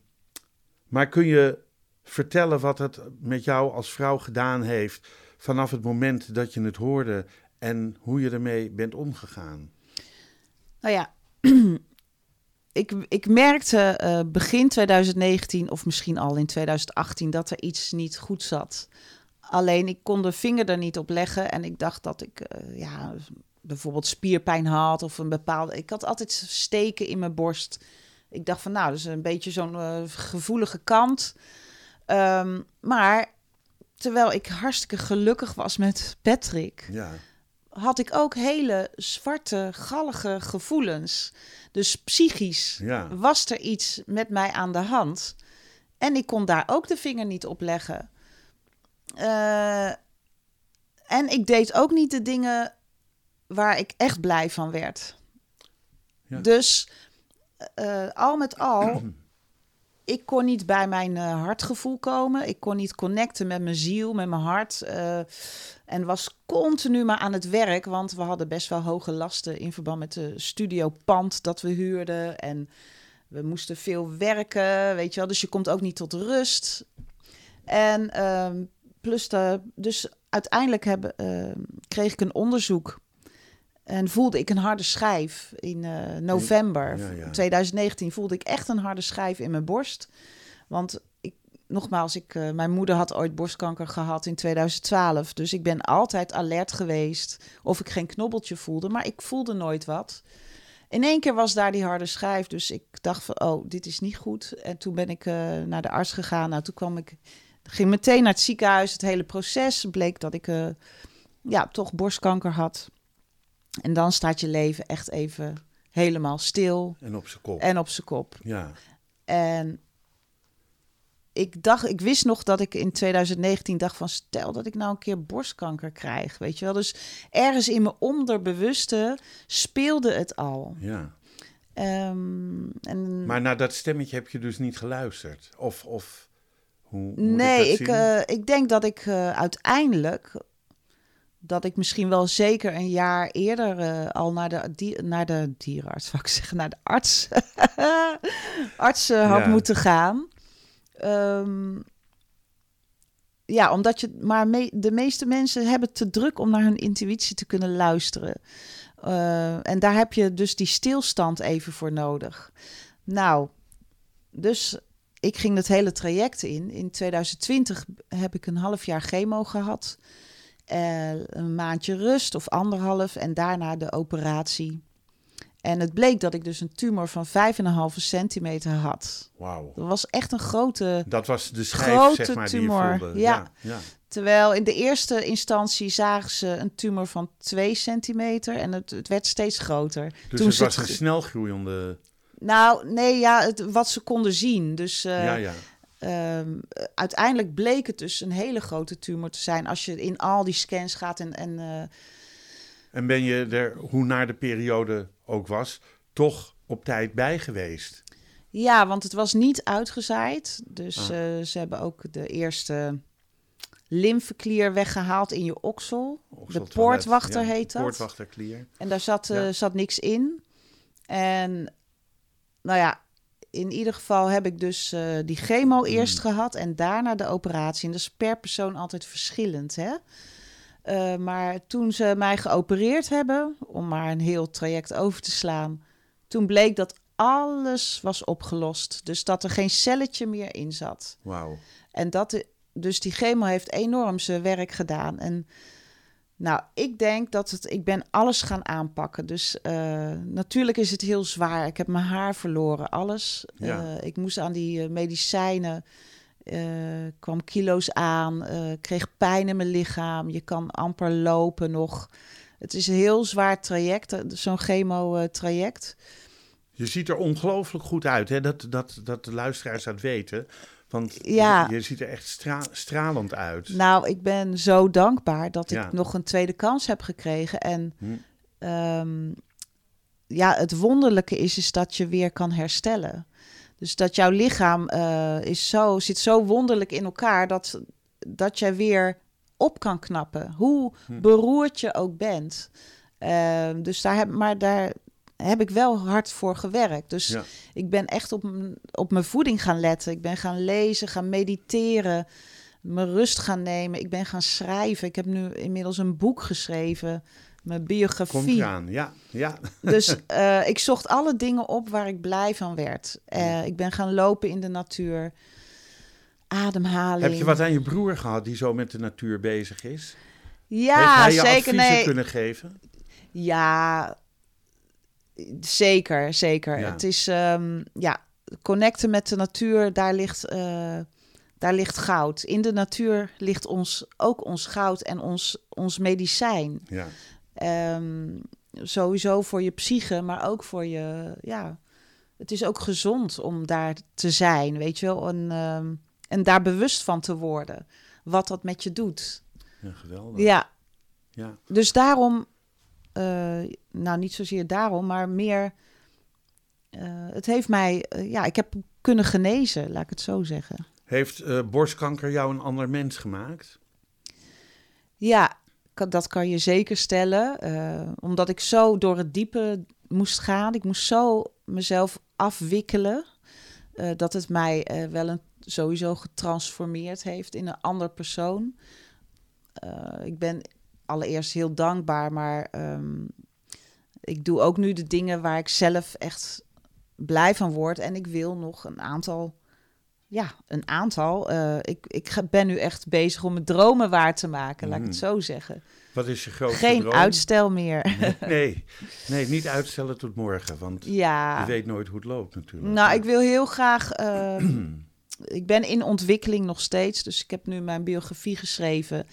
maar kun je vertellen wat het met jou als vrouw gedaan heeft vanaf het moment dat je het hoorde en hoe je ermee bent omgegaan? Nou ja, <clears throat> ik, ik merkte eh, begin 2019 of misschien al in 2018 dat er iets niet goed zat. Alleen ik kon de vinger er niet op leggen en ik dacht dat ik eh, ja, bijvoorbeeld spierpijn had of een bepaalde. Ik had altijd steken in mijn borst. Ik dacht van nou, dat is een beetje zo'n eh, gevoelige kant. Ehm, maar terwijl ik hartstikke gelukkig was met Patrick, Ja, had ik ook hele zwarte, gallige gevoelens. Dus psychisch ja, was er iets met mij aan de hand. En ik kon daar ook de vinger niet op leggen. Eh, en ik deed ook niet de dingen waar ik echt blij van werd. Ja. Dus eh, al met al, <clears throat> ik kon niet bij mijn eh, hartgevoel komen. Ik kon niet connecten met mijn ziel, met mijn hart. eh, en was continu maar aan het werk, want we hadden best wel hoge lasten in verband met de studiopand dat we huurden. En we moesten veel werken, weet je wel. Dus je komt ook niet tot rust. En ehm, plus, de, dus uiteindelijk ehm, kreeg ik een onderzoek. En voelde ik een harde schijf in eh, november Ja, ja. 2019. Voelde ik echt een harde schijf in mijn borst. Want ik, nogmaals, ik, eh, mijn moeder had ooit borstkanker gehad in 2012. Dus ik ben altijd alert geweest of ik geen knobbeltje voelde. Maar ik voelde nooit wat. In één keer was daar die harde schijf. Dus ik dacht van, oh, dit is niet goed. En toen ben ik eh, naar de arts gegaan. Nou, toen kwam ik, ging meteen naar het ziekenhuis. Het hele proces bleek dat ik ja, toch borstkanker had. En dan staat je leven echt even helemaal stil en op zijn kop. en op zijn kop. Ja, En ik dacht, ik wist nog dat ik in 2019 dacht van stel dat ik nou een keer borstkanker krijg, weet je wel. Dus ergens in mijn onderbewuste speelde het al. ja. Ehm, en Maar naar dat stemmetje heb je dus niet geluisterd? Of, of hoe nee, ik, ik, eh, ik denk dat ik eh, uiteindelijk dat ik misschien wel zeker een jaar eerder eh, al naar de, die, naar de dierenarts, wou ik zeggen, naar de arts, <laughs> arts eh, had Ja. moeten gaan. Ehm, ja, omdat je, maar me- de meeste mensen hebben te druk om naar hun intuïtie te kunnen luisteren. Eh, en daar heb je dus die stilstand even voor nodig. Nou, dus ik ging het hele traject in. In 2020 heb ik een half jaar chemo gehad. Uh, een maandje rust of anderhalf en daarna de operatie. En het bleek dat ik dus een tumor van 5,5 centimeter had. Wauw. Dat was echt een grote Dat was de schijf, grote zeg maar, tumor. die je voelde. Ja. ja. Terwijl in de eerste instantie zagen ze een tumor van 2 centimeter en het, het werd steeds groter. Dus Toen het was het een. Nou, nee, ja, het, wat ze konden zien. Dus eh, ja, ja. Ehm, uiteindelijk bleek het dus een hele grote tumor te zijn. Als je in al die scans gaat en, en eh, En ben je er, hoe naar de periode ook was, toch op tijd bij geweest? Ja, want het was niet uitgezaaid. Dus Ah. eh, ze hebben ook de eerste lymfeklier weggehaald in je oksel. Oksel de poortwachter ja, heet dat. Poortwachterklier. En daar zat, eh, Ja. zat niks in. En nou ja, in ieder geval heb ik dus eh, die chemo eerst gehad en daarna de operatie. En dat is per persoon altijd verschillend, hè? Eh, maar toen ze mij geopereerd hebben, om maar een heel traject over te slaan, toen bleek dat alles was opgelost. Dus dat er geen celletje meer in zat. Wauw. En dat, dus die chemo heeft enorm zijn werk gedaan. En nou, ik denk dat het, ik ben alles gaan aanpakken. Dus eh, natuurlijk is het heel zwaar. Ik heb mijn haar verloren, alles. Ja. Eh, ik moest aan die eh, medicijnen, kwam kilo's aan, kreeg pijn in mijn lichaam. Je kan amper lopen nog. Het is een heel zwaar traject, zo'n chemo-traject. Je ziet er ongelooflijk goed uit, hè? Dat, dat, dat de luisteraars dat weten. Want Ja. je, je ziet er echt stra- stralend uit. Nou, ik ben zo dankbaar dat Ja. ik nog een tweede kans heb gekregen. En Hm. ehm, ja, het wonderlijke is, is dat je weer kan herstellen. Dus dat jouw lichaam eh, is zo, zit zo wonderlijk in elkaar dat, dat jij weer op kan knappen. Hoe Hm. beroerd je ook bent. Ehm, dus daar heb, maar daar heb ik wel hard voor gewerkt. Dus Ja. ik ben echt op, op mijn voeding gaan letten. Ik ben gaan lezen, gaan mediteren, mijn rust gaan nemen. Ik ben gaan schrijven. Ik heb nu inmiddels een boek geschreven, mijn Komt biografie. eraan, ja. ja. <laughs> Dus eh, ik zocht alle dingen op waar ik blij van werd. Eh, ik ben gaan lopen in de natuur. Ademhaling. Heb je wat aan je broer gehad die zo met de natuur bezig is? Ja, Heeft hij je zeker. Nee. kunnen geven? Ja, zeker, zeker. Ja. Het is, ehm, ja, connecten met de natuur, daar ligt, eh, daar ligt goud. In de natuur ligt ons, ook ons goud en ons, ons medicijn. Ja. Ehm, sowieso voor je psyche, maar ook voor je, ja... Het is ook gezond om daar te zijn, weet je wel. En, ehm, en daar bewust van te worden. Wat dat met je doet. ja, geweldig. Ja, Ja. dus daarom, nou niet zozeer daarom, maar meer. eh, het heeft mij, eh, ja, ik heb kunnen genezen, laat ik het zo zeggen. Heeft eh, borstkanker jou een ander mens gemaakt? Ja, dat kan je zeker stellen. eh, omdat ik zo door het diepe moest gaan. Ik moest zo mezelf afwikkelen. eh, dat het mij eh, wel een, sowieso getransformeerd heeft in een ander persoon. Eh, ik ben allereerst heel dankbaar, maar ehm, ik doe ook nu de dingen waar ik zelf echt blij van word. En ik wil nog een aantal, ja, een aantal. eh, ik, ik ben nu echt bezig om mijn dromen waar te maken, laat ik het Mm. zo zeggen. Wat is je grootste Geen droom? uitstel meer. <laughs> Nee, nee, niet uitstellen tot morgen, want ja. je weet nooit hoe het loopt natuurlijk. Nou, ik wil heel graag. ehm, <clears throat> ik ben in ontwikkeling nog steeds. Dus ik heb nu mijn biografie geschreven.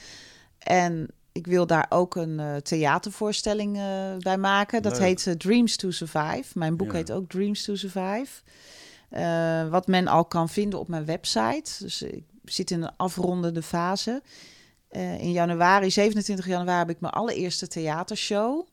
En ik wil daar ook een eh, theatervoorstelling eh, bij maken. Dat Leuk. heet eh, Dreams to Survive. Mijn boek Ja. heet ook Dreams to Survive. Wat men al kan vinden op mijn website. Dus ik zit in een afrondende fase. In januari, 27 januari, heb ik mijn allereerste theatershow.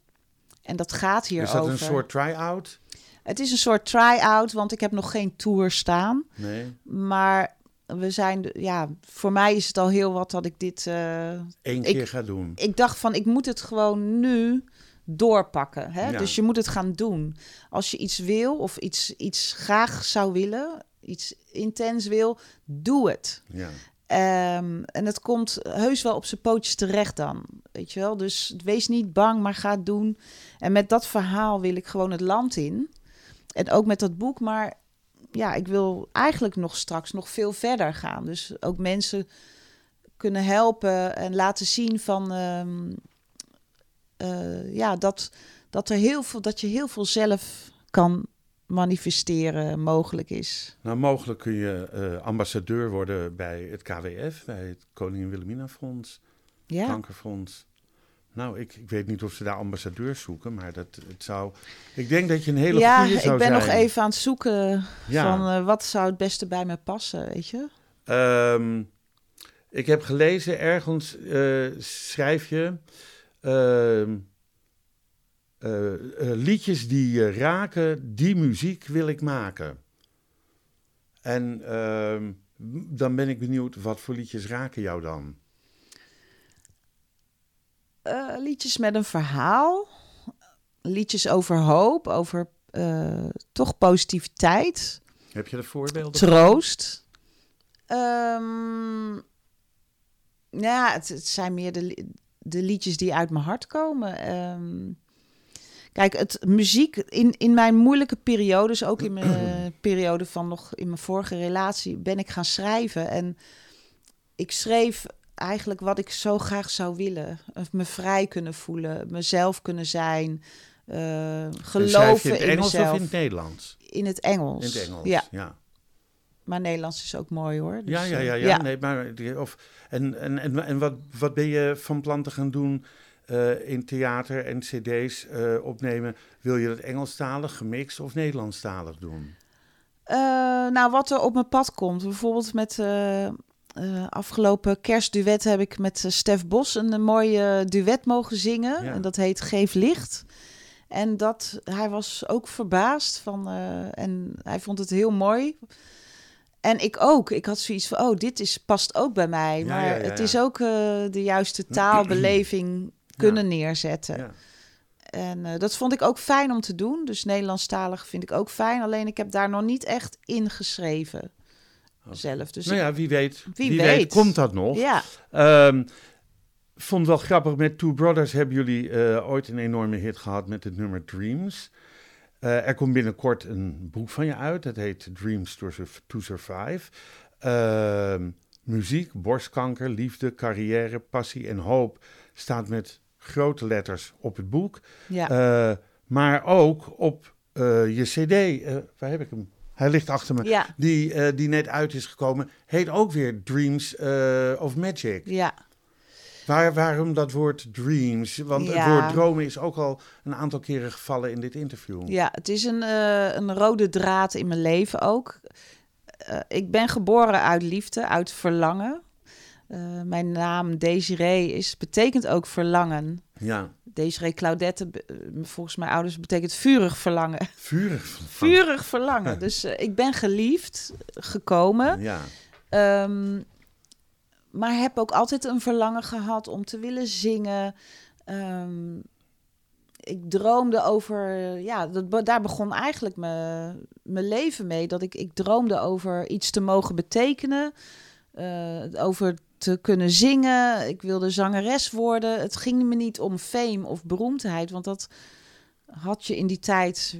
En dat gaat hier is dat over. een soort try-out? Het is een soort try-out, want ik heb nog geen tour staan. Nee, Maar we zijn, ja, voor mij is het al heel wat dat ik dit. eh, Ik- keer ga doen. ik dacht van, ik moet het gewoon nu doorpakken. Hè? Ja. Dus je moet het gaan doen. Als je iets wil of iets, iets graag zou willen, iets intens wil, doe het. Ja. Ehm, en het komt heus wel op zijn pootjes terecht dan. Weet je wel? Dus wees niet bang, maar ga het doen. En met dat verhaal wil ik gewoon het land in. En ook met dat boek. Maar ja, ik wil eigenlijk nog straks nog veel verder gaan. Dus ook mensen kunnen helpen en laten zien van ehm, eh, ja, dat, dat, er heel veel, dat je heel veel zelf kan manifesteren mogelijk is. Nou, mogelijk kun je eh, ambassadeur worden bij het KWF, bij het Koningin Wilhelmina Fonds, Ja, Kankerfonds. Nou, ik, ik weet niet of ze daar ambassadeurs zoeken, maar dat, het zou... Ik denk dat je een hele ja goede zou ik ben zijn. nog even aan het zoeken Ja. van eh, wat zou het beste bij me passen, weet je? Ehm, ik heb gelezen ergens, eh, schrijf je... ehm, eh, liedjes die je raken, die muziek wil ik maken. En ehm, dan ben ik benieuwd, wat voor liedjes raken jou dan? Eh, liedjes met een verhaal, liedjes over hoop, over eh, toch positiviteit. Heb je er voorbeelden? troost. Ehm, ja, het, het zijn meer de, de liedjes die uit mijn hart komen. Ehm, kijk, het muziek in, in mijn moeilijke periodes, ook in mijn <clears throat> periode van nog in mijn vorige relatie, ben ik gaan schrijven. En ik schreef eigenlijk wat ik zo graag zou willen. Me vrij kunnen voelen, mezelf kunnen zijn. eh, je geloven in het in Engels mezelf. of in het Nederlands? In het Engels. In het Engels, Ja, ja. maar Nederlands is ook mooi hoor. Dus, ja, ja, eh, ja, ja. Nee, maar, of, en en, en, en wat, wat ben je van plan te gaan doen eh, in theater en cd's eh, opnemen? Wil je het Engelstalig, gemixt of Nederlandstalig doen? Eh, nou, wat er op mijn pad komt. Bijvoorbeeld met eh, afgelopen kerstduet heb ik met eh, Stef Bos een, eh, mooi eh, duet mogen zingen. Ja. En dat heet Geef Licht. En dat, hij was ook verbaasd van, en hij vond het heel mooi. En ik ook. Ik had zoiets van, oh, dit is, past ook bij mij. Ja, maar ja, het is ook de juiste taalbeleving kunnen neerzetten. Ja. En dat vond ik ook fijn om te doen. Dus Nederlandstalig vind ik ook fijn. Alleen ik heb daar nog niet echt ingeschreven zelf. Dus nou ja, wie weet, Wie wie, weet. weet. komt dat nog. ja, Ehm, vond wel grappig, met Two Brothers hebben jullie eh, ooit een enorme hit gehad met het nummer Dreams. Eh, er komt binnenkort een boek van je uit, dat heet Dreams to, to Survive. Ehm, muziek, borstkanker, liefde, carrière, passie en hoop staat met grote letters op het boek. ja. Eh, maar ook op je cd, waar heb ik hem? Hij ligt achter me. ja, Die, eh, die net uit is gekomen, heet ook weer Dreams eh, of Magic. ja. Waar, waarom dat woord dreams? Want het woord dromen is ook al een aantal keren gevallen in dit interview. Ja, het is een, eh, een rode draad in mijn leven ook. Ik ben geboren uit liefde, uit verlangen. Mijn naam Desiree is, betekent ook verlangen. Ja, Desiree Claudette, eh, volgens mijn ouders, betekent vurig verlangen. vurig. <laughs> van- Vurig verlangen. <laughs> Dus eh, ik ben geliefd, gekomen. Ja, Ehm, maar heb ook altijd een verlangen gehad om te willen zingen. Ehm, ik droomde over, ja, dat, daar begon eigenlijk mijn mijn leven mee. Dat ik, ik droomde over iets te mogen betekenen, eh, over te kunnen zingen. Ik wilde zangeres worden. Het ging me niet om fame of beroemdheid, want dat had je in die tijd,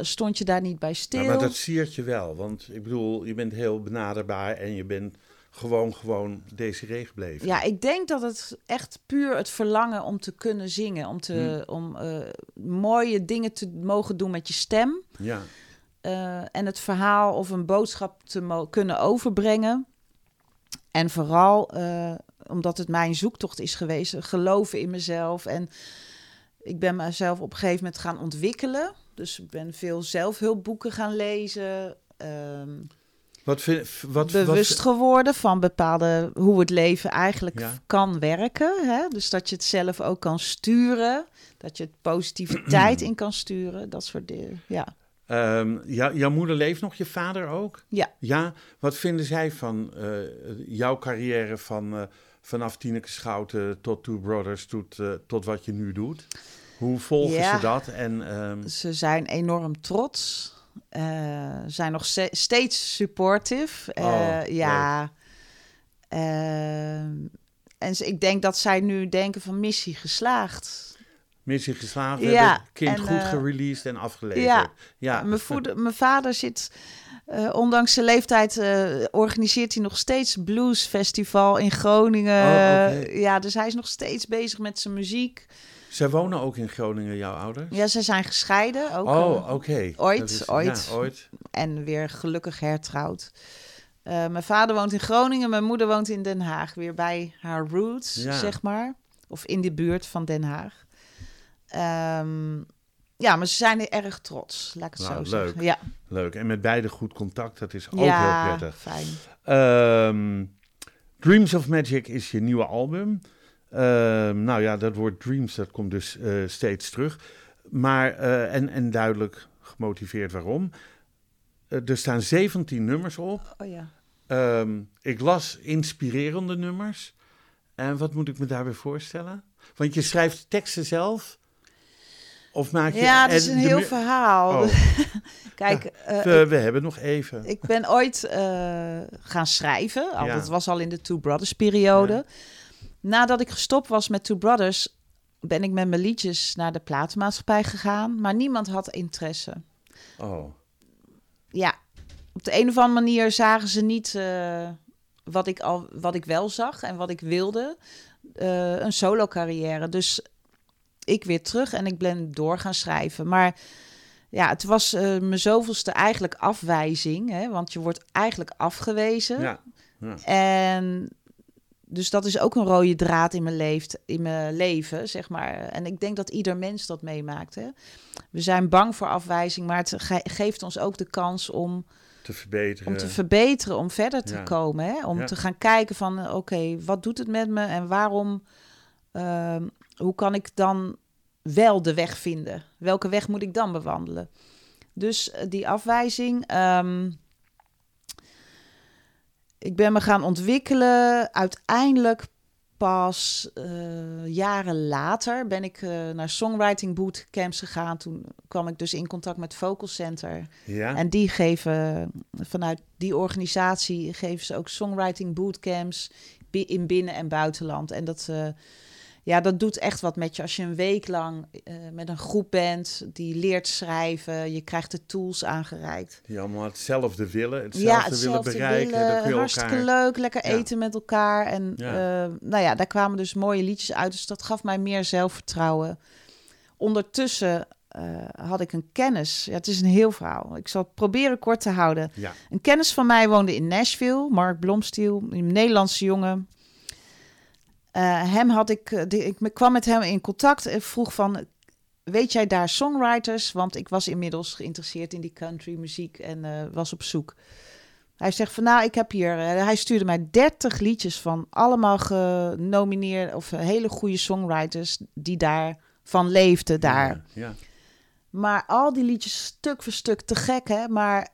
stond je daar niet bij stil. Ja, maar dat siert je wel. Want ik bedoel, je bent heel benaderbaar en je bent gewoon, gewoon Desiree gebleven. Ja, ik denk dat het echt puur het verlangen om te kunnen zingen, om, te, Hmm. om eh, mooie dingen te mogen doen met je stem Ja. eh, en het verhaal of een boodschap te kunnen overbrengen. En vooral eh, omdat het mijn zoektocht is geweest, geloven in mezelf. En ik ben mezelf op een gegeven moment gaan ontwikkelen. Dus ik ben veel zelfhulpboeken gaan lezen. ehm, Wat vind wat, bewust wat, geworden van bepaalde hoe het leven eigenlijk Ja. kan werken. Hè? Dus dat je het zelf ook kan sturen, dat je het positiviteit <clears throat> in kan sturen, dat soort dingen. Ja, Ehm, ja, jouw moeder leeft nog, je vader ook? ja. Ja, wat vinden zij van eh, jouw carrière van, eh, vanaf Tineke Schouten tot Two Brothers tot, eh, tot wat je nu doet? Hoe volgen Ja. ze dat? En, ehm, Ze zijn enorm trots, zijn nog ste- steeds supportive. Oh, ja. Ehm, en ik denk dat zij nu denken van missie geslaagd. Missie geslaagd. Ja, hebben kind en, goed eh, gereleased en afgeleverd. ja. ja. Mijn, voeder, mijn vader zit, eh, ondanks zijn leeftijd, eh, organiseert hij nog steeds bluesfestival in Groningen. Oh. Ja, dus hij is nog steeds bezig met zijn muziek. Zij wonen ook in Groningen, jouw ouders? Ja, ze zijn gescheiden. Ook, oh, oké. ooit, is- ooit. Ja, ooit. En weer gelukkig hertrouwd. Mijn vader woont in Groningen, mijn moeder woont in Den Haag. Weer bij haar roots, Ja. zeg maar. Of in de buurt van Den Haag. Ehm, ja, maar ze zijn er erg trots, laat ik het Nou, zo leuk. zeggen. Ja, Leuk. En met beide goed contact, dat is ook ja heel prettig. fijn. Ehm, Dreams of Magic is je nieuwe album. Ehm, nou ja, dat woord Dreams, dat komt dus eh, steeds terug. Maar, eh, en, en duidelijk gemotiveerd waarom. Eh, er staan 17 nummers op. Oh ja. Ehm, ik las inspirerende nummers. En wat moet ik me daarbij voorstellen? Want je schrijft teksten zelf? Of maak je... Ja, het is en een heel verhaal. Oh, <laughs> Kijk, eh, we, we hebben nog even. ik ben ooit eh, gaan schrijven. Al, Ja. Dat was al in de Two Brothers periode. Ja. Nadat ik gestopt was met Two Brothers, ben ik met mijn liedjes naar de platenmaatschappij gegaan. Maar niemand had interesse. Oh, Ja, op de een of andere manier zagen ze niet eh, wat, ik al, wat ik wel zag en wat ik wilde. Een solo carrière. Dus ik weer terug en ik ben door gaan schrijven. Maar ja, het was eh, mijn zoveelste eigenlijk afwijzing. Hè, want je wordt eigenlijk afgewezen. ja. En dus dat is ook een rode draad in mijn, leeft, in mijn leven, zeg maar. En ik denk dat ieder mens dat meemaakt. Hè? We zijn bang voor afwijzing, maar het ge- geeft ons ook de kans om, Te verbeteren. om te verbeteren, om verder te ja. komen. Hè? Om Ja. te gaan kijken van, eh, oké, wat doet het met me en waarom, ehm, hoe kan ik dan wel de weg vinden? Welke weg moet ik dan bewandelen? Dus eh, die afwijzing. ehm, ik ben me gaan ontwikkelen. Uiteindelijk pas eh, jaren later ben ik eh, naar songwriting bootcamps gegaan. Toen kwam ik dus in contact met Vocal Center. ja? En die geven, vanuit die organisatie geven ze ook songwriting bootcamps in binnen- en buitenland. En dat, eh, ja, dat doet echt wat met je als je een week lang eh, met een groep bent die leert schrijven. Je krijgt de tools aangereikt. Die allemaal hetzelfde willen, hetzelfde, ja, willen bereiken. willen, je hartstikke elkaar... leuk, lekker Ja. eten met elkaar. En Ja. eh, nou ja, daar kwamen dus mooie liedjes uit. Dus dat gaf mij meer zelfvertrouwen. Ondertussen eh, had ik een kennis. Ja, het is een heel verhaal. Ik zal het proberen kort te houden. Ja, Een kennis van mij woonde in Nashville, Mark Blomstiel, een Nederlandse jongen. Eh, hem had ik, eh, die- ik kwam met hem in contact en vroeg van, weet jij daar songwriters? Want ik was inmiddels geïnteresseerd in die country muziek en eh, was op zoek. Hij zegt van, nou, ik heb hier, hij stuurde mij 30 liedjes van allemaal genomineerd of hele goede songwriters die daarvan leefden daar. Ja, ja. Maar al die liedjes stuk voor stuk te gek, hè? Maar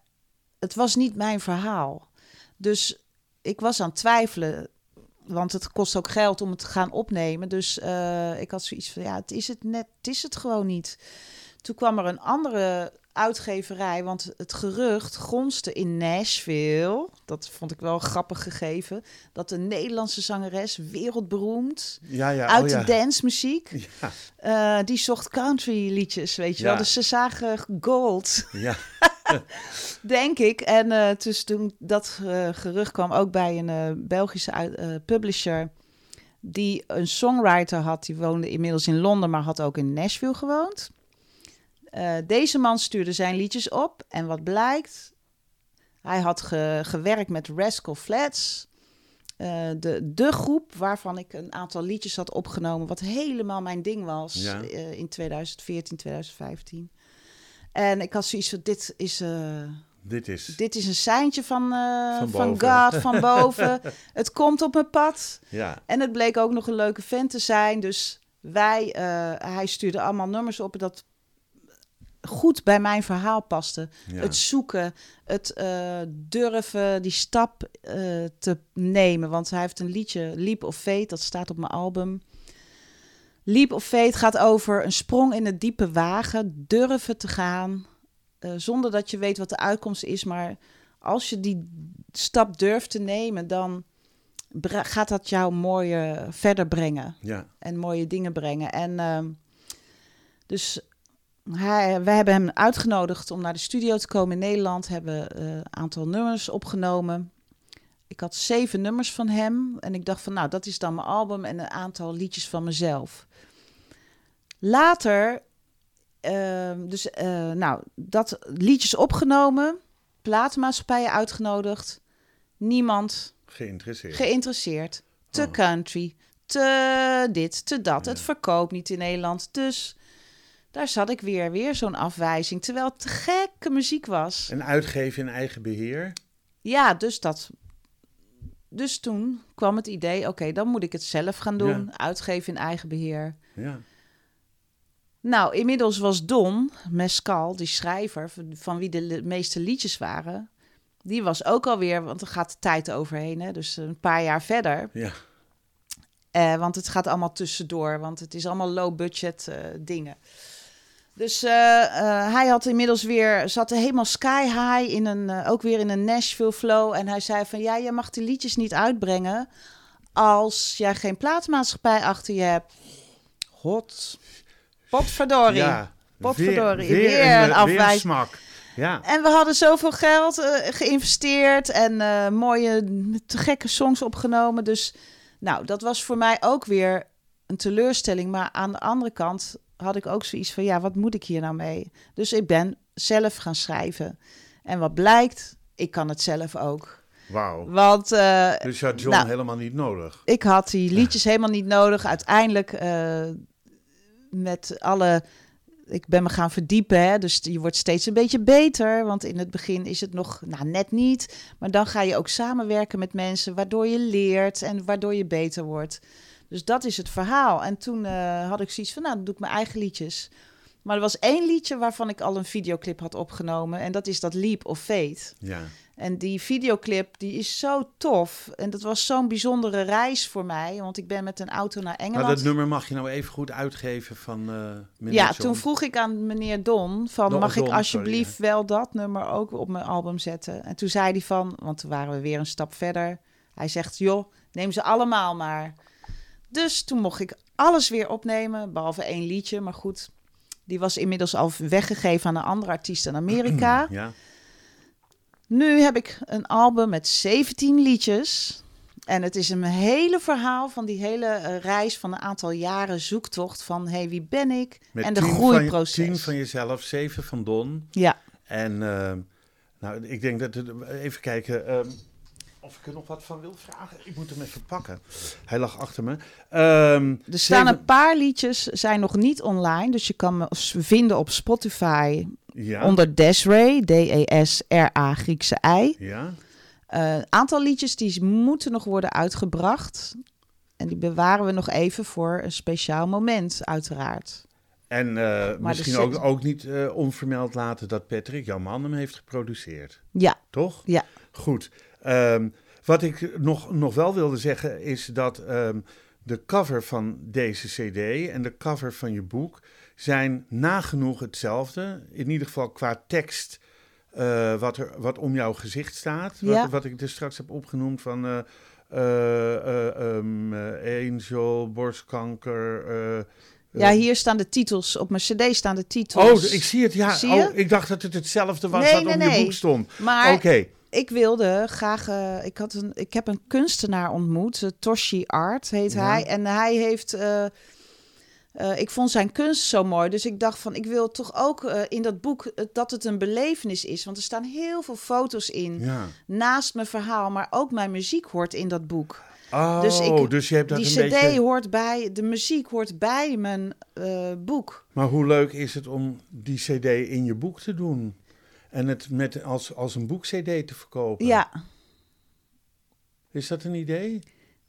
het was niet mijn verhaal. Dus ik was aan het twijfelen. Want het kost ook geld om het te gaan opnemen. Dus eh, ik had zoiets van, ja, het is het net, het is het gewoon niet. Toen kwam er een andere uitgeverij, want het gerucht gonste in Nashville. Dat vond ik wel grappig gegeven. Dat een Nederlandse zangeres, wereldberoemd, ja, ja. uit oh, ja. de dancemuziek, Ja, eh, die zocht country liedjes, weet je wel. Dus ze zagen gold, ja. <laughs> <laughs> denk ik. En eh, dus toen dat eh, gerucht kwam ook bij een eh, Belgische publisher... die een songwriter had. Die woonde inmiddels in Londen, maar had ook in Nashville gewoond. Deze man stuurde zijn liedjes op. En wat blijkt? Hij had ge- gewerkt met Rascal Flats... De, de groep waarvan ik een aantal liedjes had opgenomen, wat helemaal mijn ding was Ja. in 2014, 2015. En ik had zoiets van, dit is, eh, Dit is... dit is een seintje van, eh, Van. God, <laughs> van boven. het komt op mijn pad. Ja, En het bleek ook nog een leuke vent te zijn. Dus wij, eh, hij stuurde allemaal nummers op dat goed bij mijn verhaal paste. ja. Het zoeken, het durven die stap te nemen. Want hij heeft een liedje, Leap of Fate, dat staat op mijn album. Leap of Fate gaat over een sprong in het diepe wagen, durven te gaan, eh, zonder dat je weet wat de uitkomst is. Maar als je die stap durft te nemen, dan gaat dat jou mooie verder brengen ja. en mooie dingen brengen. En ehm, Dus hij, wij hebben hem uitgenodigd om naar de studio te komen in Nederland. Hebben eh, een aantal nummers opgenomen. Ik had zeven nummers van hem. En ik dacht van, nou, dat is dan mijn album en een aantal liedjes van mezelf. Later, ehm, dus, eh, nou, dat liedjes opgenomen. Platenmaatschappijen uitgenodigd. Niemand Geïnteresseerd. geïnteresseerd. Te Oh. country, te dit, te dat. Ja. Het verkoopt niet in Nederland. Dus daar zat ik weer, weer zo'n afwijzing. Terwijl het te gekke muziek was. en uitgeven in eigen beheer. Ja, dus dat. Dus toen kwam het idee: oké, dan moet ik het zelf gaan doen. Uitgeven in eigen beheer. Ja. Nou, inmiddels was Don Mescal, die schrijver, van- wie de meeste liedjes waren. Die was ook alweer, want er gaat de tijd overheen, hè, dus een paar jaar verder. Ja. Eh, want het gaat allemaal tussendoor, want het is allemaal low budget eh, dingen. Dus eh, eh, hij had inmiddels weer, zat helemaal sky high in een, eh, ook weer in een Nashville flow. En hij zei van, ja, je mag die liedjes niet uitbrengen als jij geen plaatsmaatschappij achter je hebt. God, potverdorie. Ja. Potverdorie, Weer, weer weer, een afwijzing. Ja. En we hadden zoveel geld geïnvesteerd en mooie, te gekke songs opgenomen. Dus nou, dat was voor mij ook weer een teleurstelling. Maar aan de andere kant had ik ook zoiets van, ja, wat moet ik hier nou mee? Dus ik ben zelf gaan schrijven. En wat blijkt, ik kan het zelf ook. Wauw. Want eh, Dus je had John Nou. helemaal niet nodig. ik had die <laughs> liedjes helemaal niet nodig. Uiteindelijk eh, met alle. Ik ben me gaan verdiepen, hè, dus je wordt steeds een beetje beter. Want in het begin is het nog nou, net niet. Maar dan ga je ook samenwerken met mensen, waardoor je leert en waardoor je beter wordt. Dus dat is het verhaal. En toen eh, had ik zoiets van, nou, dan doe ik mijn eigen liedjes. Maar er was één liedje waarvan ik al een videoclip had opgenomen. En dat is dat Leap of Fate. Ja. En die videoclip, die is zo tof. En dat was zo'n bijzondere reis voor mij. Want ik ben met een auto naar Maar Engeland. dat nummer mag je nou even goed uitgeven van eh meneer ja, John. toen vroeg ik aan meneer Don van Don- mag Don, ik sorry, alsjeblieft wel dat nummer ook op mijn album zetten? En toen zei hij van, want toen waren we weer een stap verder. Hij zegt, joh, neem ze allemaal maar. Dus toen mocht ik alles weer opnemen, behalve één liedje. Maar goed, die was inmiddels al weggegeven aan een andere artiest in Amerika. <clears throat> Ja. Nu heb ik een album met 17 liedjes. En het is een hele verhaal van die hele eh, reis van een aantal jaren zoektocht van hey, wie ben ik? Met en de groeiproces. Tien van jezelf, zeven van Don. Ja, En eh, nou, ik denk dat even kijken ehm, of ik er nog wat van wil vragen. Ik moet hem even pakken. Hij lag achter me. Ehm, er staan een paar liedjes, zijn nog niet online. Dus je kan me vinden op Spotify ja, onder Desray, D-E-S-R-A Griekse I. ja. Eh, Een aantal liedjes die moeten nog worden uitgebracht. En die bewaren we nog even voor een speciaal moment, uiteraard. En eh, misschien ook, ook niet eh, onvermeld laten dat Patrick, jouw man, hem heeft geproduceerd. Ja, Toch? ja. Goed. Ehm, wat ik nog, nog wel wilde zeggen is dat ehm, de cover van deze CD en de cover van je boek zijn nagenoeg hetzelfde. In ieder geval qua tekst eh, wat, er, wat om jouw gezicht staat. Wat, Ja. wat ik er straks heb opgenoemd van eh, eh, eh, ehm, eh, Angel, borstkanker. Ja, hier staan de titels. Op mijn cd staan de titels. Oh, ik zie het. Ja, Zie? Oh, ik dacht dat het hetzelfde was Nee, wat nee, op nee. je boek stond. Maar Oké. Ik wilde graag... eh, ik, had een, ik heb een kunstenaar ontmoet. eh, Toshi Art heet Ja. hij. En hij heeft... eh, ik vond zijn kunst zo mooi. Dus ik dacht van, ik wil toch ook in dat boek... dat het een belevenis is. Want er staan heel veel foto's in. Ja. Naast mijn verhaal. Maar ook mijn muziek hoort in dat boek. Oh, Dus dus, ik- je hebt dat Die een cd beetje... hoort bij... De muziek hoort bij mijn boek. Maar hoe leuk is het om die cd in je boek te doen? En het met, als, als een boek-cd te verkopen? Ja, Is dat een idee?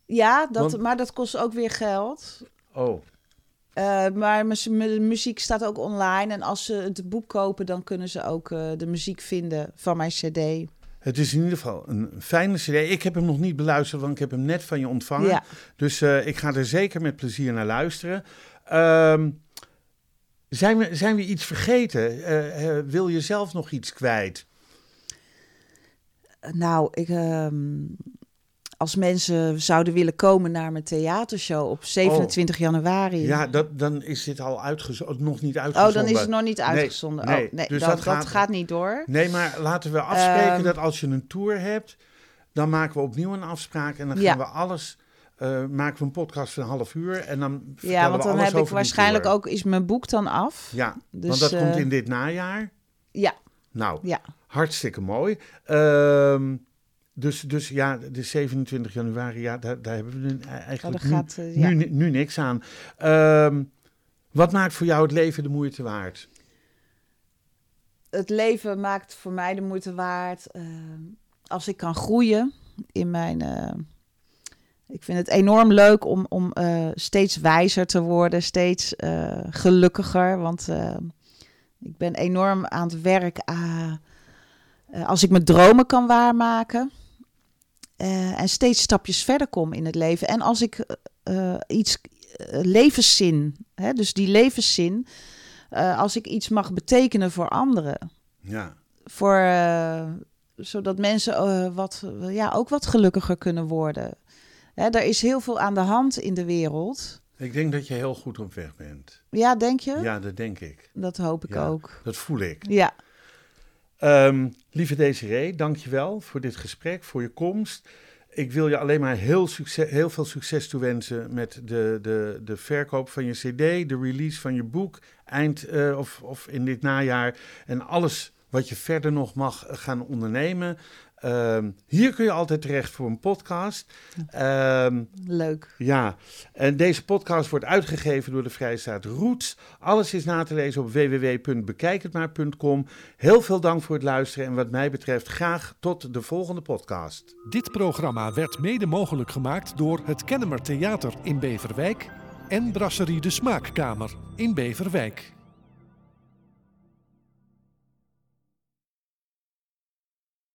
ja dat, Want- maar dat kost ook weer geld. Oh, Eh, maar mijn muziek staat ook online. En als ze het boek kopen, dan kunnen ze ook eh, de muziek vinden van mijn CD. het is in ieder geval een fijne cd. Ik heb hem nog niet beluisterd, want ik heb hem net van je ontvangen. Ja. Dus eh, ik ga er zeker met plezier naar luisteren. Ehm, zijn, we, zijn we iets vergeten? Eh, eh, wil je zelf nog iets kwijt? Nou, ik, ehm, als mensen zouden willen komen naar mijn theatershow op 27 januari. Ja, dat, dan is dit al uitgezonden, nog niet uitgezonden. Oh, dan is het nog niet uitgezonden. nee, oh, nee, dus dat, dat dat, gaat- niet door. Nee, maar laten we afspreken Ehm. dat als je een tour hebt, dan maken we opnieuw een afspraak en dan Ja. gaan we alles, eh, maken we een podcast van een half uur en dan vertellen Ja, want dan heb ik waarschijnlijk ook, is mijn boek dan af. Ja, Dus, want dat komt eh, in dit najaar. Ja, Nou, ja. hartstikke mooi. Ehm, dus, dus ja, de 27 januari, ja, daar, daar hebben we nu eigenlijk nu, gaat, eh, ja. nu, nu niks aan. Ehm, wat maakt voor jou het leven de moeite waard? Het leven maakt voor mij de moeite waard eh, als ik kan groeien in mijn. Ik vind het enorm leuk om, om eh, steeds wijzer te worden, steeds eh, gelukkiger. Want eh, ik ben enorm aan het werk als ik mijn dromen kan waarmaken. en steeds stapjes verder kom in het leven. En als ik iets levenszin, hè, dus die levenszin, als ik iets mag betekenen voor anderen Ja, voor, zodat mensen wat, ja, ook wat gelukkiger kunnen worden. Hè, er is heel veel aan de hand in de wereld. ik denk dat je heel goed op weg bent. Ja, denk je? Ja, dat denk ik. Dat hoop ik Ja. ook. Dat voel ik. Ja, Ehm, lieve Desiree, dankjewel voor dit gesprek, voor je komst. Ik wil je alleen maar heel, succes, heel veel succes toewensen met de, de, de verkoop van je cd, de release van je boek, eind eh, of, of in dit najaar. En alles wat je verder nog mag gaan ondernemen. Ehm, hier kun je altijd terecht voor een podcast. Ehm, leuk. ja, en deze podcast wordt uitgegeven door de Vrijstaat Roots. Alles is na te lezen op www.bekijkhetmaar.com. Heel veel dank voor het luisteren en wat mij betreft graag tot de volgende podcast. Dit programma werd mede mogelijk gemaakt door het Kennemer Theater in Beverwijk en Brasserie de Smaakkamer in Beverwijk.